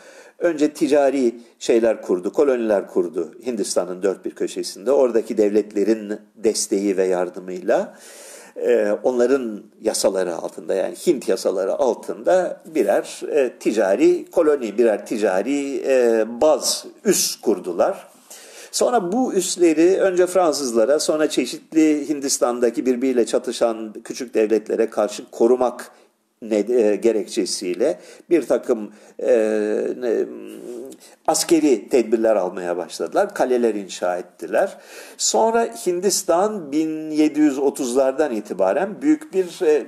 Önce ticari şeyler kurdu, koloniler kurdu Hindistan'ın dört bir köşesinde. Oradaki devletlerin desteği ve yardımıyla e, onların yasaları altında yani Hint yasaları altında birer e, ticari koloni, birer ticari e, baz, üs kurdular. Sonra bu üsleri önce Fransızlara sonra çeşitli Hindistan'daki birbiriyle çatışan küçük devletlere karşı korumak ne, e, gerekçesiyle bir takım e, ne, askeri tedbirler almaya başladılar. Kaleler inşa ettiler. Sonra Hindistan 1730'lardan itibaren büyük bir e,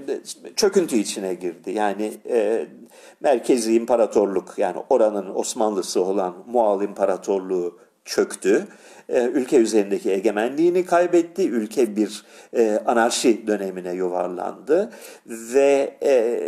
çöküntü içine girdi. Yani e, merkezi imparatorluk yani oranın Osmanlısı olan Muğal İmparatorluğu çöktü. E, ülke üzerindeki egemenliğini kaybetti. Ülke bir e, anarşi dönemine yuvarlandı ve e,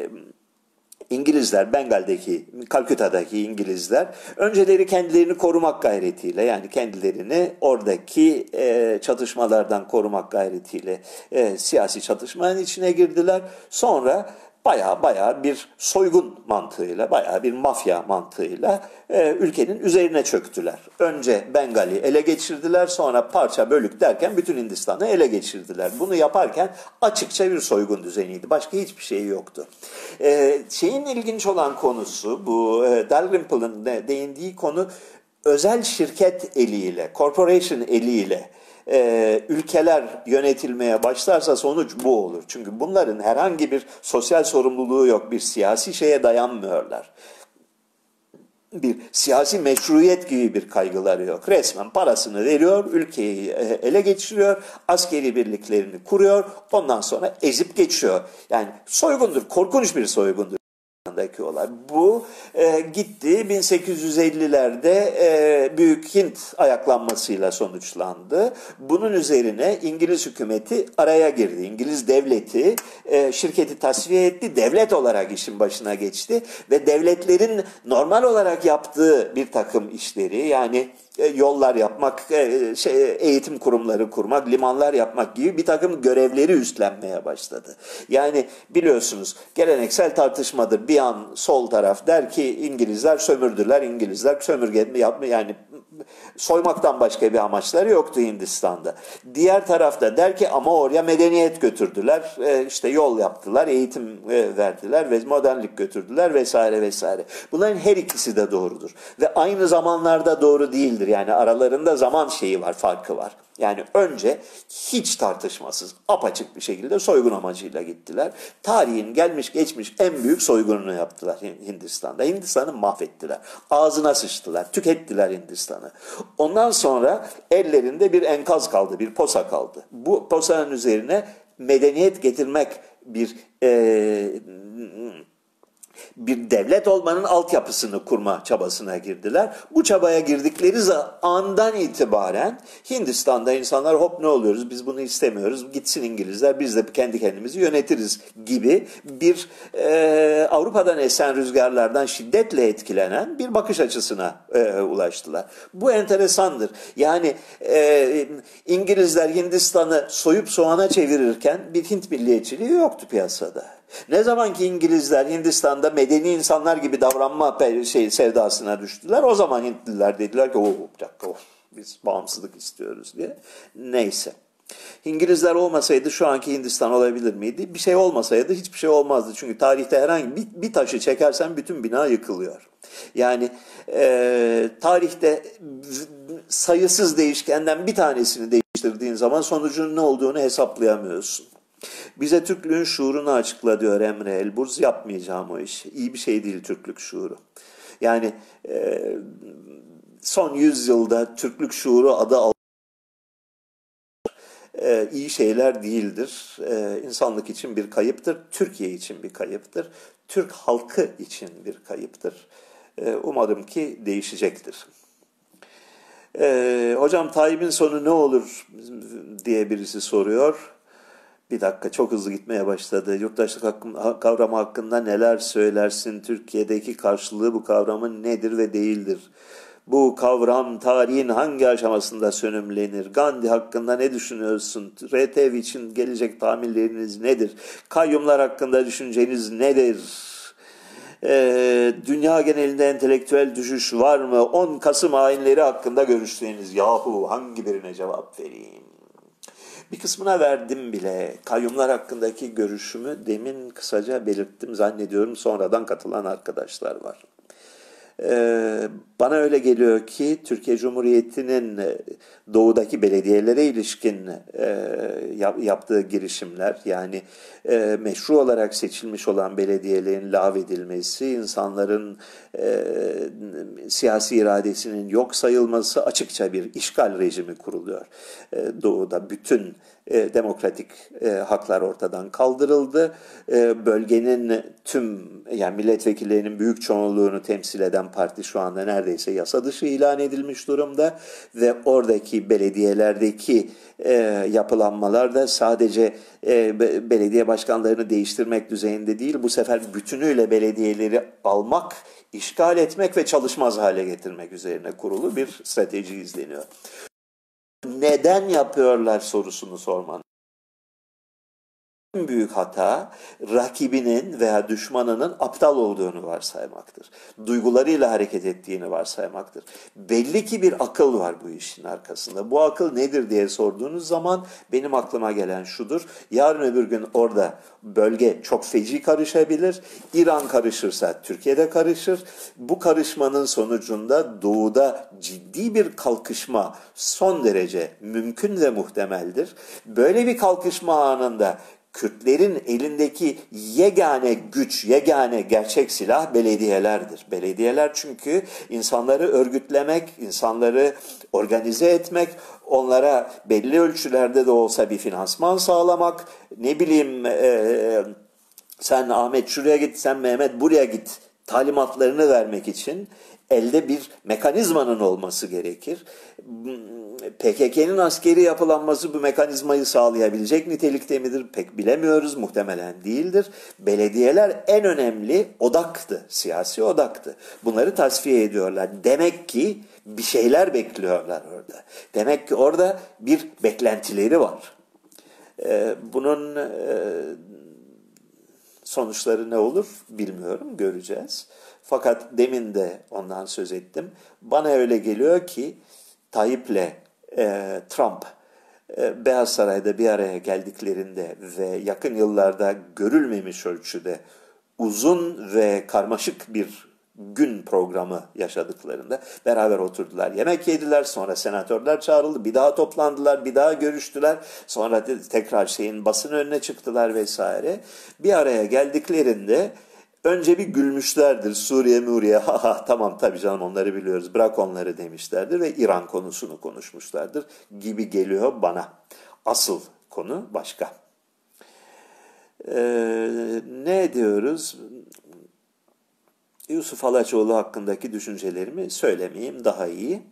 İngilizler, Bengal'deki, Kalküta'daki İngilizler önceleri kendilerini korumak gayretiyle yani kendilerini oradaki e, çatışmalardan korumak gayretiyle e, siyasi çatışmanın içine girdiler. Sonra baya baya bir soygun mantığıyla, baya bir mafya mantığıyla e, ülkenin üzerine çöktüler. Önce Bengali ele geçirdiler, sonra parça bölük derken bütün Hindistan'ı ele geçirdiler. Bunu yaparken açıkça bir soygun düzeniydi. Başka hiçbir şey yoktu. E, şeyin ilginç olan konusu bu e, Dalrymple'ın değindiği konu özel şirket eliyle, corporation eliyle e, ülkeler yönetilmeye başlarsa sonuç bu olur. Çünkü bunların herhangi bir sosyal sorumluluğu yok, bir siyasi şeye dayanmıyorlar. Bir siyasi meşruiyet gibi bir kaygıları yok. Resmen parasını veriyor, ülkeyi e, ele geçiriyor, askeri birliklerini kuruyor, ondan sonra ezip geçiyor. Yani soygundur, korkunç bir soygundur daki olay. Bu e, gitti 1850'lerde e, Büyük Hint ayaklanmasıyla sonuçlandı. Bunun üzerine İngiliz hükümeti araya girdi. İngiliz devleti e, şirketi tasfiye etti. Devlet olarak işin başına geçti ve devletlerin normal olarak yaptığı bir takım işleri yani yollar yapmak, e, şey, eğitim kurumları kurmak, limanlar yapmak gibi bir takım görevleri üstlenmeye başladı. Yani biliyorsunuz geleneksel tartışmadır. Bir an sol taraf der ki İngilizler sömürdüler, İngilizler sömürge yapma yani soymaktan başka bir amaçları yoktu Hindistan'da. Diğer tarafta der ki ama oraya medeniyet götürdüler, e, işte yol yaptılar, eğitim verdiler ve modernlik götürdüler vesaire vesaire. Bunların her ikisi de doğrudur ve aynı zamanlarda doğru değildir. Yani aralarında zaman şeyi var, farkı var. Yani önce hiç tartışmasız, apaçık bir şekilde soygun amacıyla gittiler. Tarihin gelmiş geçmiş en büyük soygununu yaptılar Hindistan'da. Hindistan'ı mahvettiler. Ağzına sıçtılar, tükettiler Hindistan'ı. Ondan sonra ellerinde bir enkaz kaldı, bir posa kaldı. Bu posanın üzerine medeniyet getirmek bir e, bir devlet olmanın altyapısını kurma çabasına girdiler. Bu çabaya girdikleri andan itibaren Hindistan'da insanlar hop ne oluyoruz biz bunu istemiyoruz gitsin İngilizler biz de kendi kendimizi yönetiriz gibi bir e, Avrupa'dan esen rüzgarlardan şiddetle etkilenen bir bakış açısına e, ulaştılar. Bu enteresandır. Yani e, İngilizler Hindistan'ı soyup soğana çevirirken bir Hint milliyetçiliği yoktu piyasada. Ne zaman ki İngilizler Hindistan'da medeni insanlar gibi davranma şey sevdasına düştüler, o zaman Hintliler dediler ki, oh, bir dakika, oh, biz bağımsızlık istiyoruz diye. Neyse. İngilizler olmasaydı şu anki Hindistan olabilir miydi? Bir şey olmasaydı hiçbir şey olmazdı. Çünkü tarihte herhangi bir, bir taşı çekersen bütün bina yıkılıyor. Yani e, tarihte sayısız değişkenden bir tanesini değiştirdiğin zaman sonucunun ne olduğunu hesaplayamıyorsun. Bize Türklüğün şuurunu açıkla diyor Emre Elburz. Yapmayacağım o iş. İyi bir şey değil Türklük şuuru. Yani e, son yüzyılda Türklük şuuru adı al e, iyi şeyler değildir. E, insanlık için bir kayıptır. Türkiye için bir kayıptır. Türk halkı için bir kayıptır. E, umarım ki değişecektir. E, hocam Tayyip'in sonu ne olur diye birisi soruyor. Bir dakika çok hızlı gitmeye başladı. Yurttaşlık hakkı, kavramı hakkında neler söylersin? Türkiye'deki karşılığı bu kavramın nedir ve değildir? Bu kavram tarihin hangi aşamasında sönümlenir? Gandhi hakkında ne düşünüyorsun? RTV için gelecek tahminleriniz nedir? Kayyumlar hakkında düşünceniz nedir? Ee, dünya genelinde entelektüel düşüş var mı? 10 Kasım hainleri hakkında görüşleriniz. Yahu hangi birine cevap vereyim? Bir kısmına verdim bile. Kayyumlar hakkındaki görüşümü demin kısaca belirttim zannediyorum. Sonradan katılan arkadaşlar var. Ee, bana öyle geliyor ki Türkiye Cumhuriyeti'nin e, doğudaki belediyelere ilişkin e, yaptığı girişimler yani e, meşru olarak seçilmiş olan belediyelerin lağvedilmesi, insanların siyasi iradesinin yok sayılması açıkça bir işgal rejimi kuruluyor. Doğuda bütün e, demokratik e, haklar ortadan kaldırıldı. E, bölgenin tüm yani milletvekillerinin büyük çoğunluğunu temsil eden parti şu anda neredeyse yasa dışı ilan edilmiş durumda ve oradaki belediyelerdeki e, yapılanmalar da sadece e, belediye başkanlarını değiştirmek düzeyinde değil bu sefer bütünüyle belediyeleri almak işgal etmek ve çalışmaz hale getirmek üzerine kurulu bir strateji izleniyor neden yapıyorlar sorusunu sorman. En büyük hata rakibinin veya düşmanının aptal olduğunu varsaymaktır. Duygularıyla hareket ettiğini varsaymaktır. Belli ki bir akıl var bu işin arkasında. Bu akıl nedir diye sorduğunuz zaman benim aklıma gelen şudur. Yarın öbür gün orada bölge çok feci karışabilir. İran karışırsa Türkiye'de karışır. Bu karışmanın sonucunda doğuda ciddi bir kalkışma son derece mümkün ve muhtemeldir. Böyle bir kalkışma anında Kürtlerin elindeki yegane güç, yegane gerçek silah belediyelerdir. Belediyeler çünkü insanları örgütlemek, insanları organize etmek, onlara belli ölçülerde de olsa bir finansman sağlamak, ne bileyim e, sen Ahmet şuraya git, sen Mehmet buraya git talimatlarını vermek için elde bir mekanizmanın olması gerekir. PKK'nın askeri yapılanması bu mekanizmayı sağlayabilecek nitelikte midir pek bilemiyoruz. Muhtemelen değildir. Belediyeler en önemli odaktı, siyasi odaktı. Bunları tasfiye ediyorlar. Demek ki bir şeyler bekliyorlar orada. Demek ki orada bir beklentileri var. Ee, bunun e, sonuçları ne olur bilmiyorum, göreceğiz. Fakat demin de ondan söz ettim. Bana öyle geliyor ki Tayyip'le e, Trump e, Beyaz Saray'da bir araya geldiklerinde ve yakın yıllarda görülmemiş ölçüde uzun ve karmaşık bir gün programı yaşadıklarında beraber oturdular. Yemek yediler, sonra senatörler çağrıldı, bir daha toplandılar, bir daha görüştüler. Sonra tekrar şeyin basın önüne çıktılar vesaire. Bir araya geldiklerinde Önce bir gülmüşlerdir Suriye Muriye ha ha tamam tabii canım onları biliyoruz bırak onları demişlerdir ve İran konusunu konuşmuşlardır gibi geliyor bana. Asıl konu başka. Ee, ne diyoruz? Yusuf Alaçoğlu hakkındaki düşüncelerimi söylemeyeyim daha iyi.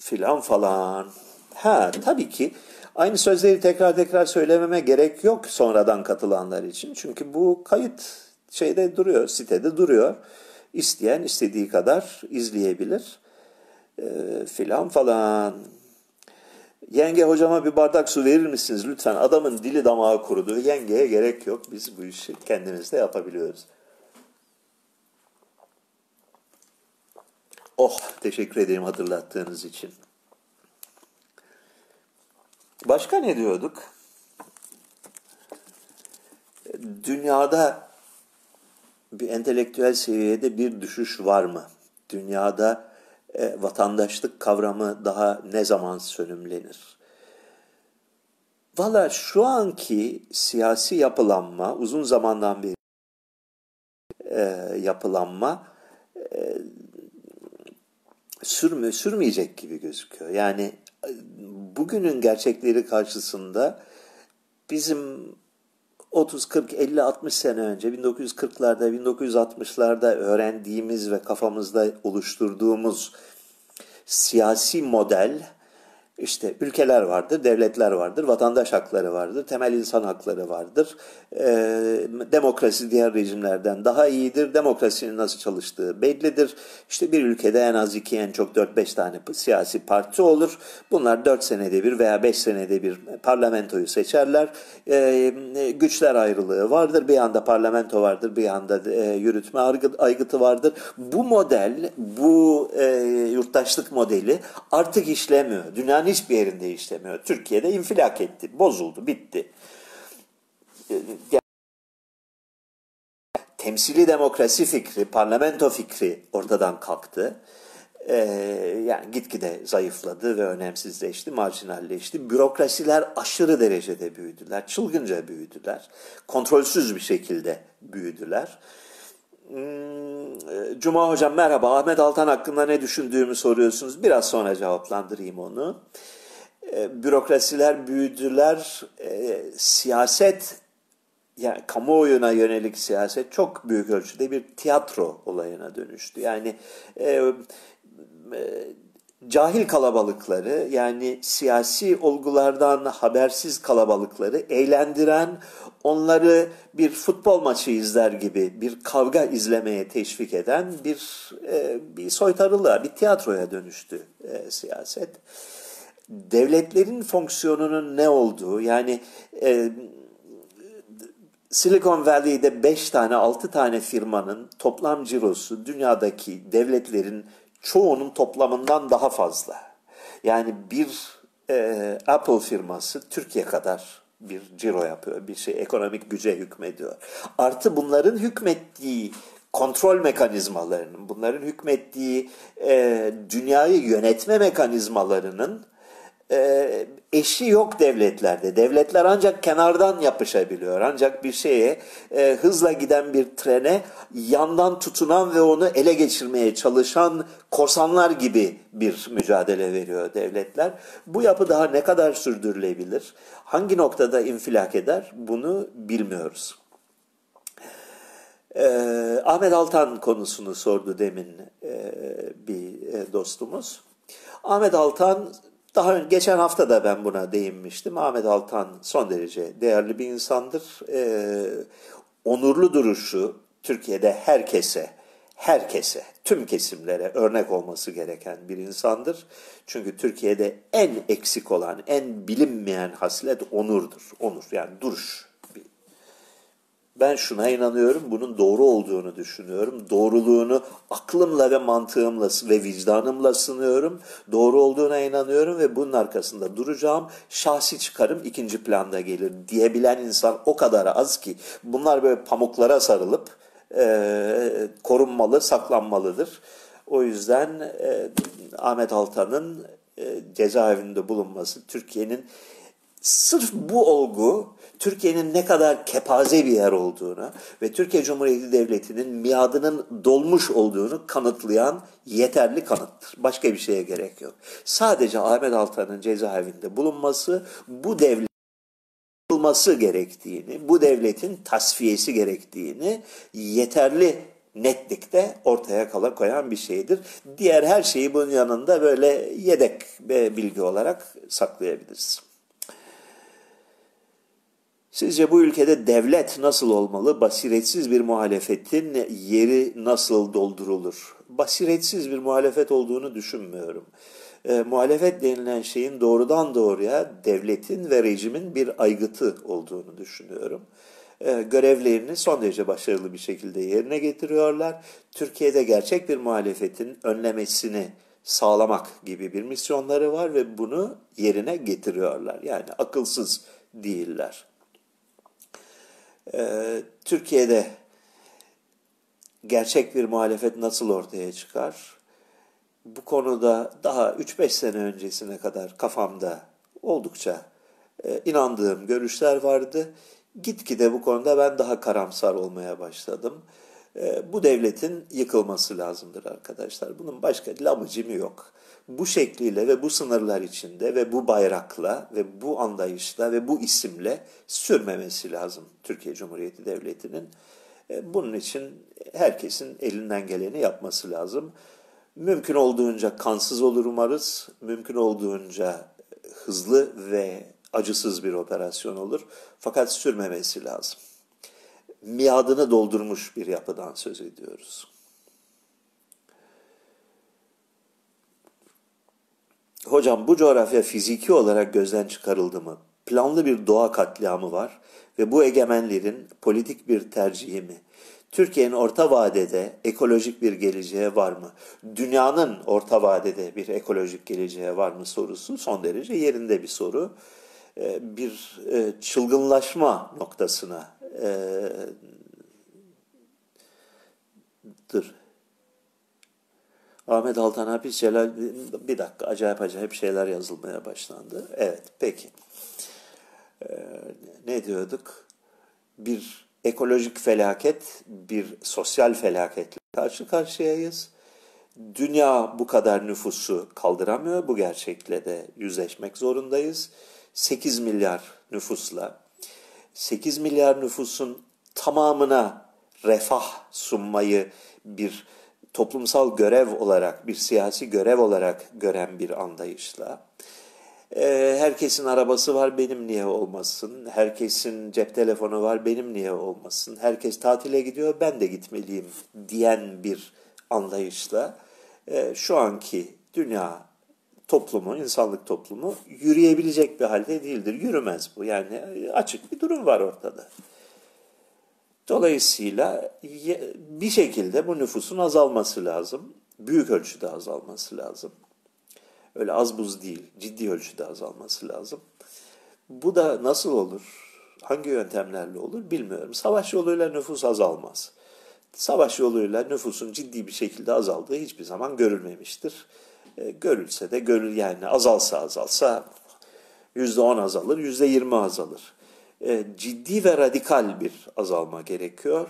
Filan falan. Ha tabii ki Aynı sözleri tekrar tekrar söylememe gerek yok sonradan katılanlar için. Çünkü bu kayıt şeyde duruyor, sitede duruyor. İsteyen istediği kadar izleyebilir. E, filan falan. Yenge hocama bir bardak su verir misiniz lütfen? Adamın dili damağı kurudu. Yengeye gerek yok. Biz bu işi kendimiz de yapabiliyoruz. Oh teşekkür ederim hatırlattığınız için. Başka ne diyorduk? Dünyada bir entelektüel seviyede bir düşüş var mı? Dünyada e, vatandaşlık kavramı daha ne zaman sönümlenir? Valla şu anki siyasi yapılanma, uzun zamandan beri e, yapılanma e, sürmü, sürmeyecek gibi gözüküyor. Yani bugünün gerçekleri karşısında bizim 30, 40, 50, 60 sene önce 1940'larda, 1960'larda öğrendiğimiz ve kafamızda oluşturduğumuz siyasi model işte ülkeler vardır, devletler vardır, vatandaş hakları vardır, temel insan hakları vardır. E, demokrasi diğer rejimlerden daha iyidir. Demokrasinin nasıl çalıştığı bellidir. İşte bir ülkede en az iki, en çok dört beş tane siyasi parti olur. Bunlar dört senede bir veya beş senede bir parlamentoyu seçerler. E, güçler ayrılığı vardır. Bir yanda parlamento vardır, bir yanda e, yürütme aygıtı vardır. Bu model, bu e, yurttaşlık modeli artık işlemiyor. Dünyanın dünyanın hiçbir yerinde işlemiyor. Türkiye'de infilak etti, bozuldu, bitti. Temsili demokrasi fikri, parlamento fikri ortadan kalktı. Ee, yani gitgide zayıfladı ve önemsizleşti, marjinalleşti. Bürokrasiler aşırı derecede büyüdüler, çılgınca büyüdüler. Kontrolsüz bir şekilde büyüdüler. Hmm, Cuma Hocam merhaba. Ahmet Altan hakkında ne düşündüğümü soruyorsunuz. Biraz sonra cevaplandırayım onu. E, bürokrasiler büyüdüler. E, siyaset, yani kamuoyuna yönelik siyaset çok büyük ölçüde bir tiyatro olayına dönüştü. Yani e, e, cahil kalabalıkları yani siyasi olgulardan habersiz kalabalıkları eğlendiren, onları bir futbol maçı izler gibi bir kavga izlemeye teşvik eden bir e, bir soytarılığa, bir tiyatroya dönüştü e, siyaset. devletlerin fonksiyonunun ne olduğu yani e, Silicon Valley'de 5 tane 6 tane firmanın toplam cirosu dünyadaki devletlerin çoğunun toplamından daha fazla. Yani bir e, Apple firması Türkiye kadar bir ciro yapıyor, bir şey ekonomik güce hükmediyor. Artı bunların hükmettiği kontrol mekanizmalarının, bunların hükmettiği e, dünyayı yönetme mekanizmalarının e, eşi yok devletlerde. Devletler ancak kenardan yapışabiliyor. Ancak bir şeye e, hızla giden bir trene yandan tutunan ve onu ele geçirmeye çalışan korsanlar gibi bir mücadele veriyor devletler. Bu yapı daha ne kadar sürdürülebilir? Hangi noktada infilak eder? Bunu bilmiyoruz. E, Ahmet Altan konusunu sordu demin e, bir e, dostumuz. Ahmet Altan daha önce, geçen hafta da ben buna değinmiştim. Ahmet Altan son derece değerli bir insandır. Ee, onurlu duruşu Türkiye'de herkese, herkese, tüm kesimlere örnek olması gereken bir insandır. Çünkü Türkiye'de en eksik olan, en bilinmeyen haslet onurdur. Onur yani duruş ben şuna inanıyorum, bunun doğru olduğunu düşünüyorum. Doğruluğunu aklımla ve mantığımla ve vicdanımla sınıyorum. Doğru olduğuna inanıyorum ve bunun arkasında duracağım. Şahsi çıkarım ikinci planda gelir diyebilen insan o kadar az ki bunlar böyle pamuklara sarılıp e, korunmalı, saklanmalıdır. O yüzden e, Ahmet Altan'ın e, cezaevinde bulunması Türkiye'nin sırf bu olgu Türkiye'nin ne kadar kepaze bir yer olduğunu ve Türkiye Cumhuriyeti Devleti'nin miadının dolmuş olduğunu kanıtlayan yeterli kanıttır. Başka bir şeye gerek yok. Sadece Ahmet Altan'ın cezaevinde bulunması bu devlet bulması gerektiğini, bu devletin tasfiyesi gerektiğini yeterli netlikte ortaya kala koyan bir şeydir. Diğer her şeyi bunun yanında böyle yedek bilgi olarak saklayabiliriz. Sizce bu ülkede devlet nasıl olmalı? Basiretsiz bir muhalefetin yeri nasıl doldurulur? Basiretsiz bir muhalefet olduğunu düşünmüyorum. E, muhalefet denilen şeyin doğrudan doğruya devletin ve rejimin bir aygıtı olduğunu düşünüyorum. E, görevlerini son derece başarılı bir şekilde yerine getiriyorlar. Türkiye'de gerçek bir muhalefetin önlemesini sağlamak gibi bir misyonları var ve bunu yerine getiriyorlar. Yani akılsız değiller. Ee, Türkiye'de gerçek bir muhalefet nasıl ortaya çıkar? Bu konuda daha 3-5 sene öncesine kadar kafamda oldukça e, inandığım görüşler vardı. Gitgide bu konuda ben daha karamsar olmaya başladım. E, bu devletin yıkılması lazımdır arkadaşlar. Bunun başka lamıcımı yok bu şekliyle ve bu sınırlar içinde ve bu bayrakla ve bu anlayışla ve bu isimle sürmemesi lazım Türkiye Cumhuriyeti Devleti'nin. E, bunun için herkesin elinden geleni yapması lazım. Mümkün olduğunca kansız olur umarız. Mümkün olduğunca hızlı ve acısız bir operasyon olur. Fakat sürmemesi lazım. Miadını doldurmuş bir yapıdan söz ediyoruz. Hocam bu coğrafya fiziki olarak gözden çıkarıldı mı? Planlı bir doğa katliamı var ve bu egemenlerin politik bir tercihi mi? Türkiye'nin orta vadede ekolojik bir geleceğe var mı? Dünyanın orta vadede bir ekolojik geleceğe var mı sorusu son derece yerinde bir soru. Ee, bir e, çılgınlaşma noktasına e, dır Ahmet Altan Hapis Celal bir dakika acayip acayip şeyler yazılmaya başlandı. Evet peki. Ee, ne diyorduk? Bir ekolojik felaket, bir sosyal felaketle karşı karşıyayız. Dünya bu kadar nüfusu kaldıramıyor. Bu gerçekle de yüzleşmek zorundayız. 8 milyar nüfusla 8 milyar nüfusun tamamına refah sunmayı bir toplumsal görev olarak, bir siyasi görev olarak gören bir anlayışla, e, herkesin arabası var benim niye olmasın, herkesin cep telefonu var benim niye olmasın, herkes tatile gidiyor ben de gitmeliyim diyen bir anlayışla e, şu anki dünya toplumu, insanlık toplumu yürüyebilecek bir halde değildir. Yürümez bu. Yani açık bir durum var ortada. Dolayısıyla bir şekilde bu nüfusun azalması lazım. Büyük ölçüde azalması lazım. Öyle az buz değil, ciddi ölçüde azalması lazım. Bu da nasıl olur? Hangi yöntemlerle olur bilmiyorum. Savaş yoluyla nüfus azalmaz. Savaş yoluyla nüfusun ciddi bir şekilde azaldığı hiçbir zaman görülmemiştir. E, görülse de görül yani azalsa azalsa yüzde on azalır, yüzde yirmi azalır. E, ciddi ve radikal bir azalma gerekiyor.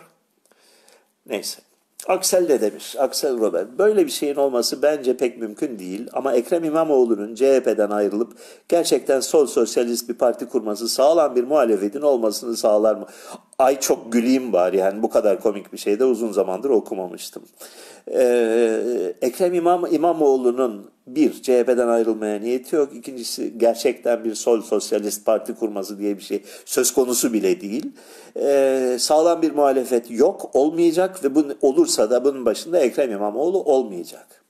Neyse. Aksel de demiş, Aksel Robert. Böyle bir şeyin olması bence pek mümkün değil ama Ekrem İmamoğlu'nun CHP'den ayrılıp gerçekten sol sosyalist bir parti kurması sağlam bir muhalefetin olmasını sağlar mı? Ay çok güleyim var yani bu kadar komik bir şey de uzun zamandır okumamıştım. Ee, Ekrem İmam, İmamoğlu'nun bir, CHP'den ayrılmaya niyeti yok. İkincisi gerçekten bir sol sosyalist parti kurması diye bir şey söz konusu bile değil. Ee, sağlam bir muhalefet yok, olmayacak ve bu olursa da bunun başında Ekrem İmamoğlu olmayacak.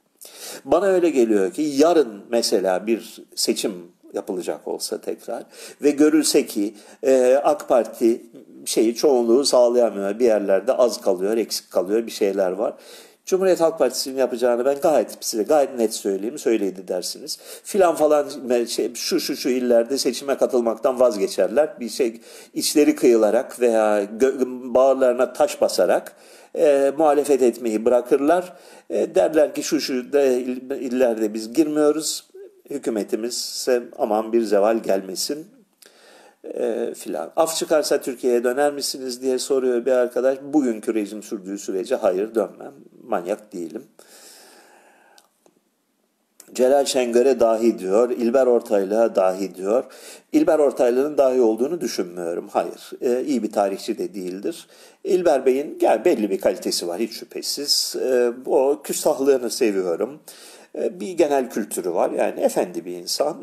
Bana öyle geliyor ki yarın mesela bir seçim yapılacak olsa tekrar ve görülse ki e, AK Parti şeyi çoğunluğu sağlayamıyor. Bir yerlerde az kalıyor, eksik kalıyor, bir şeyler var. Cumhuriyet Halk Partisi'nin yapacağını ben gayet size gayet net söyleyeyim. Söyleydi dersiniz. Filan falan şey, şu şu şu illerde seçime katılmaktan vazgeçerler. Bir şey içleri kıyılarak veya bağırlarına taş basarak e, muhalefet etmeyi bırakırlar. E, derler ki şu şu de illerde biz girmiyoruz. Hükümetimiz aman bir zeval gelmesin e, filan. Af çıkarsa Türkiye'ye döner misiniz diye soruyor bir arkadaş. Bugünkü rejim sürdüğü sürece hayır dönmem. Manyak değilim. Celal Şengör'e dahi diyor, İlber Ortaylı'ya dahi diyor. İlber Ortaylı'nın dahi olduğunu düşünmüyorum. Hayır, e, iyi bir tarihçi de değildir. İlber Bey'in gel belli bir kalitesi var hiç şüphesiz. E, o küstahlığını seviyorum. Bir genel kültürü var yani efendi bir insan.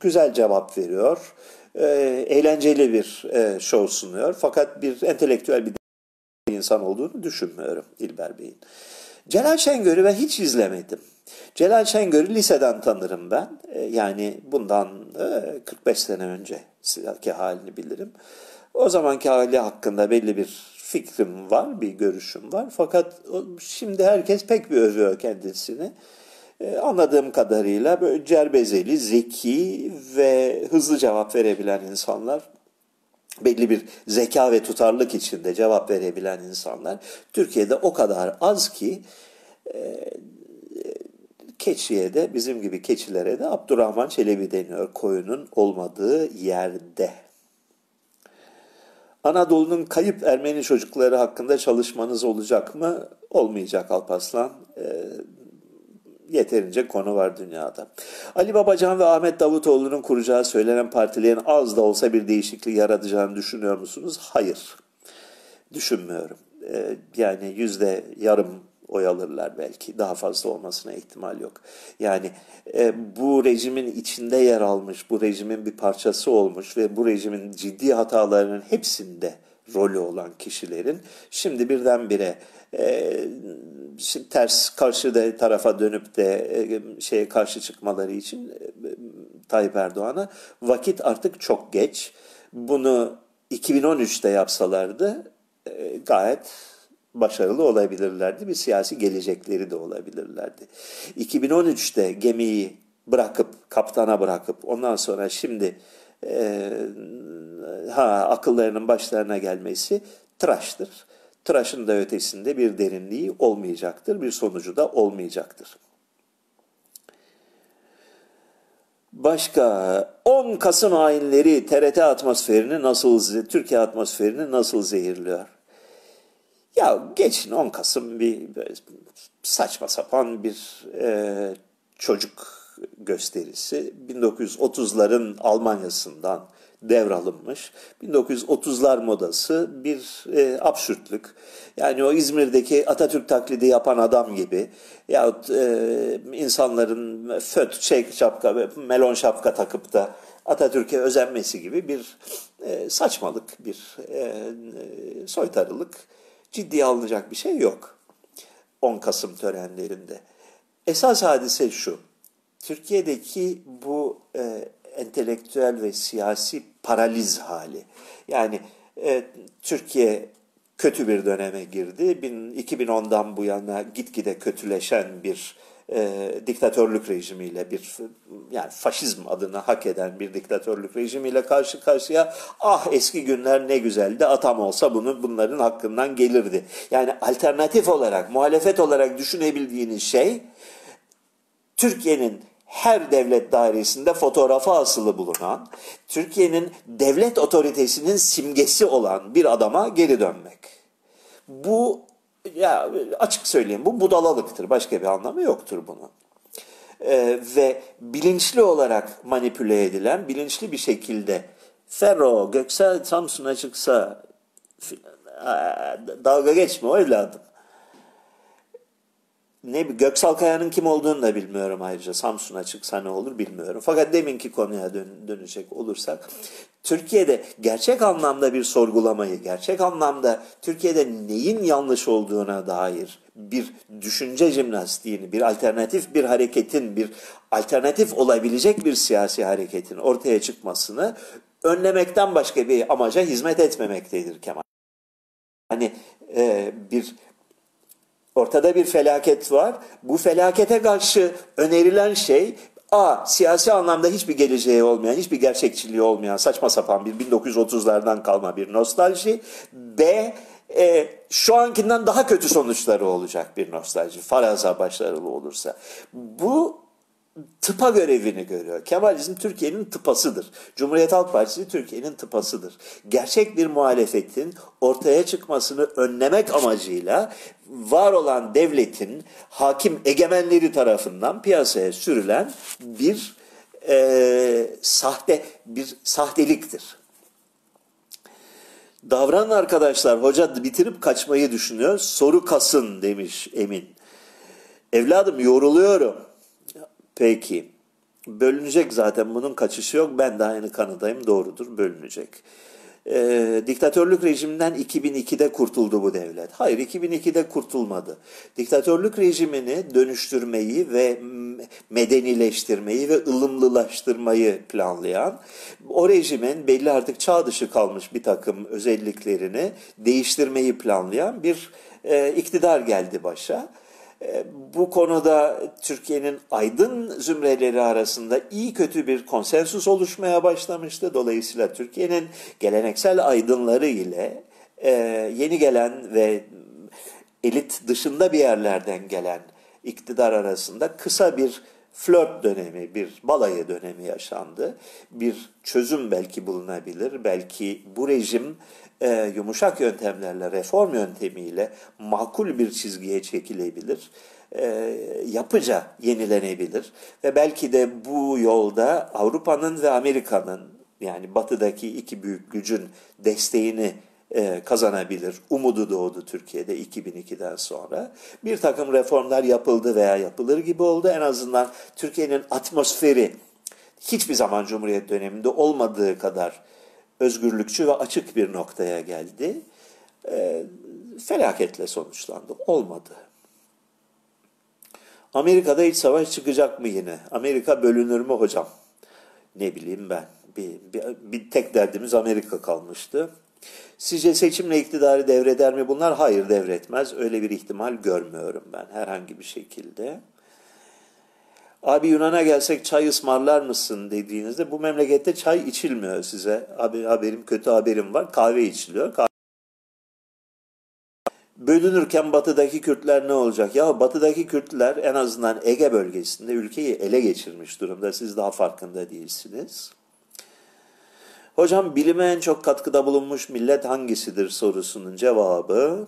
Güzel cevap veriyor e, eğlenceli bir e, show sunuyor. Fakat bir entelektüel bir insan olduğunu düşünmüyorum İlber Bey'in. Celal Şengör'ü ben hiç izlemedim. Celal Şengör'ü liseden tanırım ben. E, yani bundan e, 45 sene önceki halini bilirim. O zamanki hali hakkında belli bir fikrim var, bir görüşüm var. Fakat şimdi herkes pek bir övüyor kendisini. Ee, anladığım kadarıyla böyle cerbezeli, zeki ve hızlı cevap verebilen insanlar belli bir zeka ve tutarlık içinde cevap verebilen insanlar Türkiye'de o kadar az ki e, keçiye de bizim gibi keçilere de Abdurrahman Çelebi deniyor koyunun olmadığı yerde. Anadolu'nun kayıp Ermeni çocukları hakkında çalışmanız olacak mı? Olmayacak Alpaslan. E, yeterince konu var dünyada. Ali Babacan ve Ahmet Davutoğlu'nun kuracağı söylenen partilerin az da olsa bir değişiklik yaratacağını düşünüyor musunuz? Hayır. Düşünmüyorum. Ee, yani yüzde yarım oy alırlar belki. Daha fazla olmasına ihtimal yok. Yani e, bu rejimin içinde yer almış, bu rejimin bir parçası olmuş ve bu rejimin ciddi hatalarının hepsinde rolü olan kişilerin şimdi birdenbire e, ters karşı tarafa dönüp de e, şeye karşı çıkmaları için e, Tayyip Erdoğan'a vakit artık çok geç. Bunu 2013'te yapsalardı e, gayet başarılı olabilirlerdi. Bir siyasi gelecekleri de olabilirlerdi. 2013'te gemiyi bırakıp, kaptana bırakıp ondan sonra şimdi e, ha akıllarının başlarına gelmesi tıraştır tıraşın da ötesinde bir derinliği olmayacaktır, bir sonucu da olmayacaktır. Başka 10 Kasım hainleri TRT atmosferini nasıl, Türkiye atmosferini nasıl zehirliyor? Ya geçin 10 Kasım bir saçma sapan bir e, çocuk gösterisi. 1930'ların Almanya'sından devralınmış. 1930'lar modası bir e, absürtlük. Yani o İzmir'deki Atatürk taklidi yapan adam gibi yahut e, insanların föt, şey şapka, melon şapka takıp da Atatürk'e özenmesi gibi bir e, saçmalık, bir e, soytarılık ciddiye alınacak bir şey yok 10 Kasım törenlerinde. Esas hadise şu, Türkiye'deki bu e, entelektüel ve siyasi paraliz hali. Yani e, Türkiye kötü bir döneme girdi. 2010'dan bu yana gitgide kötüleşen bir e, diktatörlük rejimiyle bir yani faşizm adını hak eden bir diktatörlük rejimiyle karşı karşıya ah eski günler ne güzeldi atam olsa bunu bunların hakkından gelirdi. Yani alternatif olarak muhalefet olarak düşünebildiğiniz şey Türkiye'nin her devlet dairesinde fotoğrafı asılı bulunan, Türkiye'nin devlet otoritesinin simgesi olan bir adama geri dönmek. Bu ya açık söyleyeyim bu budalalıktır. Başka bir anlamı yoktur bunun. Ee, ve bilinçli olarak manipüle edilen, bilinçli bir şekilde Ferro, Göksel Samsun'a çıksa dalga geçme evladım ne Göksal Kaya'nın kim olduğunu da bilmiyorum ayrıca. Samsun'a çıksa ne olur bilmiyorum. Fakat deminki konuya dön, dönecek olursak Türkiye'de gerçek anlamda bir sorgulamayı, gerçek anlamda Türkiye'de neyin yanlış olduğuna dair bir düşünce jimnastiğini, bir alternatif bir hareketin, bir alternatif olabilecek bir siyasi hareketin ortaya çıkmasını önlemekten başka bir amaca hizmet etmemektedir Kemal. Hani e, bir Ortada bir felaket var. Bu felakete karşı önerilen şey A. Siyasi anlamda hiçbir geleceği olmayan, hiçbir gerçekçiliği olmayan saçma sapan bir 1930'lardan kalma bir nostalji. B. E, şu ankinden daha kötü sonuçları olacak bir nostalji. Faraza başarılı olursa. Bu tıpa görevini görüyor. Kemalizm Türkiye'nin tıpasıdır. Cumhuriyet Halk Partisi Türkiye'nin tıpasıdır. Gerçek bir muhalefetin ortaya çıkmasını önlemek amacıyla var olan devletin hakim egemenleri tarafından piyasaya sürülen bir e, sahte bir sahteliktir. Davranan arkadaşlar hoca bitirip kaçmayı düşünüyor. Soru kasın demiş Emin. Evladım yoruluyorum. Peki. Bölünecek zaten bunun kaçışı yok. Ben de aynı kanıdayım. Doğrudur bölünecek. Ee, diktatörlük rejiminden 2002'de kurtuldu bu devlet. Hayır 2002'de kurtulmadı. Diktatörlük rejimini dönüştürmeyi ve medenileştirmeyi ve ılımlılaştırmayı planlayan, o rejimin belli artık çağ dışı kalmış bir takım özelliklerini değiştirmeyi planlayan bir e, iktidar geldi başa. E, bu konuda Türkiye'nin aydın zümreleri arasında iyi kötü bir konsensus oluşmaya başlamıştı. Dolayısıyla Türkiye'nin geleneksel aydınları ile e, yeni gelen ve elit dışında bir yerlerden gelen iktidar arasında kısa bir flört dönemi, bir balayı dönemi yaşandı. Bir çözüm belki bulunabilir. Belki bu rejim e, yumuşak yöntemlerle, reform yöntemiyle makul bir çizgiye çekilebilir. E, yapıca yenilenebilir. Ve belki de bu yolda Avrupa'nın ve Amerika'nın yani batıdaki iki büyük gücün desteğini e, kazanabilir. Umudu doğdu Türkiye'de 2002'den sonra. Bir takım reformlar yapıldı veya yapılır gibi oldu. En azından Türkiye'nin atmosferi hiçbir zaman Cumhuriyet döneminde olmadığı kadar özgürlükçü ve açık bir noktaya geldi. E, felaketle sonuçlandı. Olmadı. Amerika'da iç savaş çıkacak mı yine? Amerika bölünür mü hocam? Ne bileyim ben. Bir, bir, bir tek derdimiz Amerika kalmıştı. Sizce seçimle iktidarı devreder mi bunlar? Hayır devretmez. Öyle bir ihtimal görmüyorum ben herhangi bir şekilde. Abi Yunan'a gelsek çay ısmarlar mısın dediğinizde bu memlekette çay içilmiyor size. Abi haberim kötü haberim var. Kahve içiliyor. Kahve... Bölünürken batıdaki Kürtler ne olacak? Ya batıdaki Kürtler en azından Ege bölgesinde ülkeyi ele geçirmiş durumda. Siz daha farkında değilsiniz. Hocam bilime en çok katkıda bulunmuş millet hangisidir sorusunun cevabı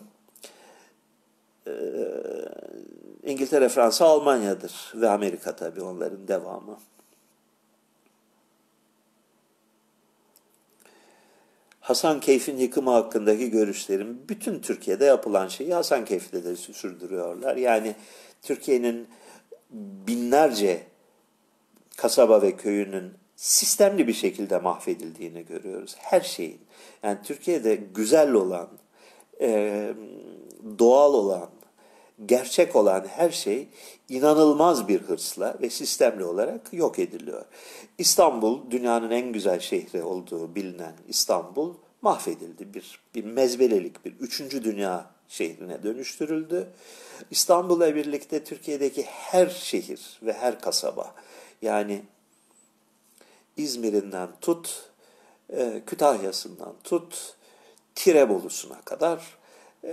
e, İngiltere, Fransa, Almanya'dır ve Amerika tabii onların devamı. Hasan Keyf'in yıkımı hakkındaki görüşlerim bütün Türkiye'de yapılan şeyi Hasan Keyf'te de sürdürüyorlar. Yani Türkiye'nin binlerce kasaba ve köyünün sistemli bir şekilde mahvedildiğini görüyoruz. Her şeyin. Yani Türkiye'de güzel olan, e, doğal olan, gerçek olan her şey inanılmaz bir hırsla ve sistemli olarak yok ediliyor. İstanbul dünyanın en güzel şehri olduğu bilinen İstanbul mahvedildi. Bir, bir mezbelelik, bir üçüncü dünya şehrine dönüştürüldü. İstanbul'la birlikte Türkiye'deki her şehir ve her kasaba yani İzmir'inden tut, e, Kütahya'sından tut, Tirebolu'suna kadar, e,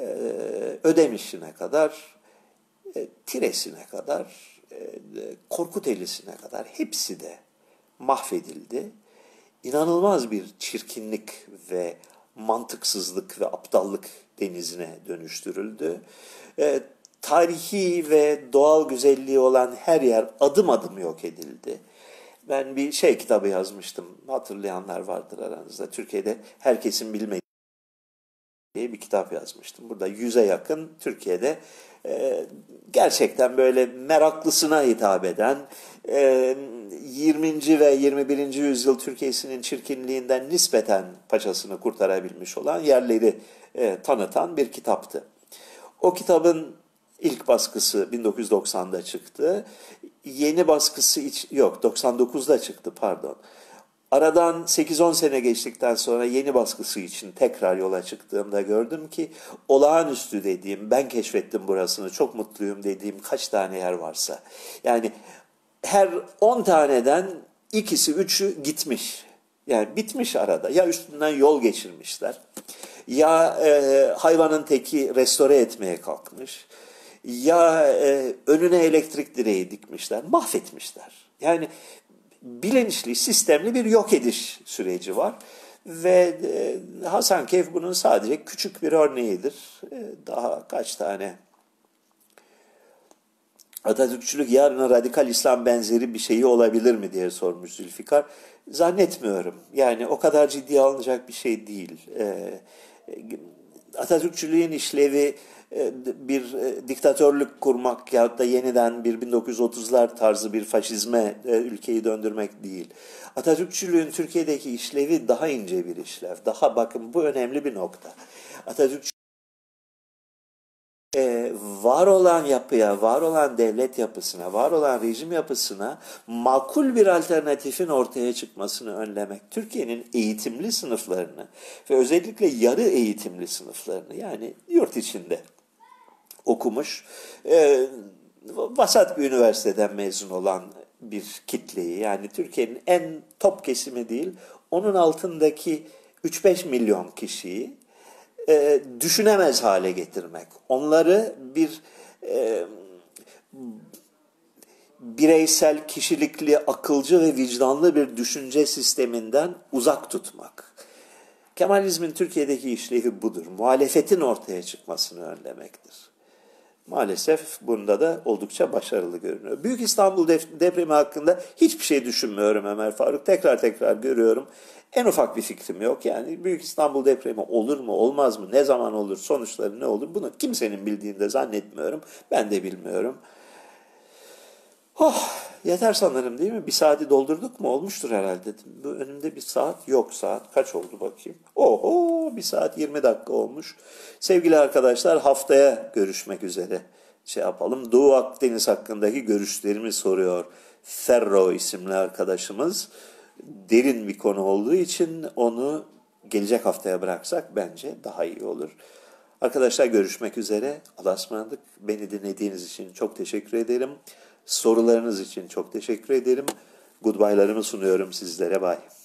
Ödemiş'ine kadar, e, Tires'ine kadar, Korkuteli'sine kadar hepsi de mahvedildi. İnanılmaz bir çirkinlik ve mantıksızlık ve aptallık denizine dönüştürüldü. E, tarihi ve doğal güzelliği olan her yer adım adım yok edildi. Ben bir şey kitabı yazmıştım. Hatırlayanlar vardır aranızda. Türkiye'de herkesin bilmediği diye bir kitap yazmıştım. Burada yüze yakın Türkiye'de e, gerçekten böyle meraklısına hitap eden e, 20. ve 21. yüzyıl Türkiye'sinin çirkinliğinden nispeten paçasını kurtarabilmiş olan yerleri e, tanıtan bir kitaptı. O kitabın ilk baskısı 1990'da çıktı. Yeni baskısı hiç yok 99'da çıktı pardon. Aradan 8-10 sene geçtikten sonra yeni baskısı için tekrar yola çıktığımda gördüm ki olağanüstü dediğim, ben keşfettim burasını, çok mutluyum dediğim kaç tane yer varsa. Yani her 10 taneden ikisi, üçü gitmiş. Yani bitmiş arada. Ya üstünden yol geçirmişler, ya e, hayvanın teki restore etmeye kalkmış, ya e, önüne elektrik direği dikmişler, mahvetmişler. Yani bilinçli, sistemli bir yok ediş süreci var. Ve e, Hasan Keyf bunun sadece küçük bir örneğidir. E, daha kaç tane Atatürkçülük yarına radikal İslam benzeri bir şeyi olabilir mi diye sormuş Zülfikar. Zannetmiyorum. Yani o kadar ciddiye alınacak bir şey değil. E, Atatürkçülüğün işlevi bir e, diktatörlük kurmak ya da yeniden bir 1930'lar tarzı bir faşizme e, ülkeyi döndürmek değil. Atatürkçülüğün Türkiye'deki işlevi daha ince bir işlev. Daha bakın bu önemli bir nokta. Atatürk e, var olan yapıya, var olan devlet yapısına, var olan rejim yapısına makul bir alternatifin ortaya çıkmasını önlemek. Türkiye'nin eğitimli sınıflarını ve özellikle yarı eğitimli sınıflarını yani yurt içinde okumuş, e, vasat bir üniversiteden mezun olan bir kitleyi yani Türkiye'nin en top kesimi değil, onun altındaki 3-5 milyon kişiyi e, düşünemez hale getirmek. Onları bir e, bireysel, kişilikli, akılcı ve vicdanlı bir düşünce sisteminden uzak tutmak. Kemalizmin Türkiye'deki işlevi budur. Muhalefetin ortaya çıkmasını önlemektir. Maalesef bunda da oldukça başarılı görünüyor. Büyük İstanbul depremi hakkında hiçbir şey düşünmüyorum Ömer Faruk. Tekrar tekrar görüyorum. En ufak bir fikrim yok. Yani Büyük İstanbul depremi olur mu, olmaz mı, ne zaman olur, sonuçları ne olur bunu kimsenin bildiğini de zannetmiyorum. Ben de bilmiyorum. Oh, yeter sanırım değil mi? Bir saati doldurduk mu? Olmuştur herhalde. Bu önümde bir saat yok saat. Kaç oldu bakayım? Oho bir saat 20 dakika olmuş. Sevgili arkadaşlar haftaya görüşmek üzere. Şey yapalım. Doğu Akdeniz hakkındaki görüşlerimi soruyor. Ferro isimli arkadaşımız. Derin bir konu olduğu için onu gelecek haftaya bıraksak bence daha iyi olur. Arkadaşlar görüşmek üzere. Allah'a ısmarladık. Beni dinlediğiniz için çok teşekkür ederim. Sorularınız için çok teşekkür ederim. Goodbye'larımı sunuyorum sizlere. Bye.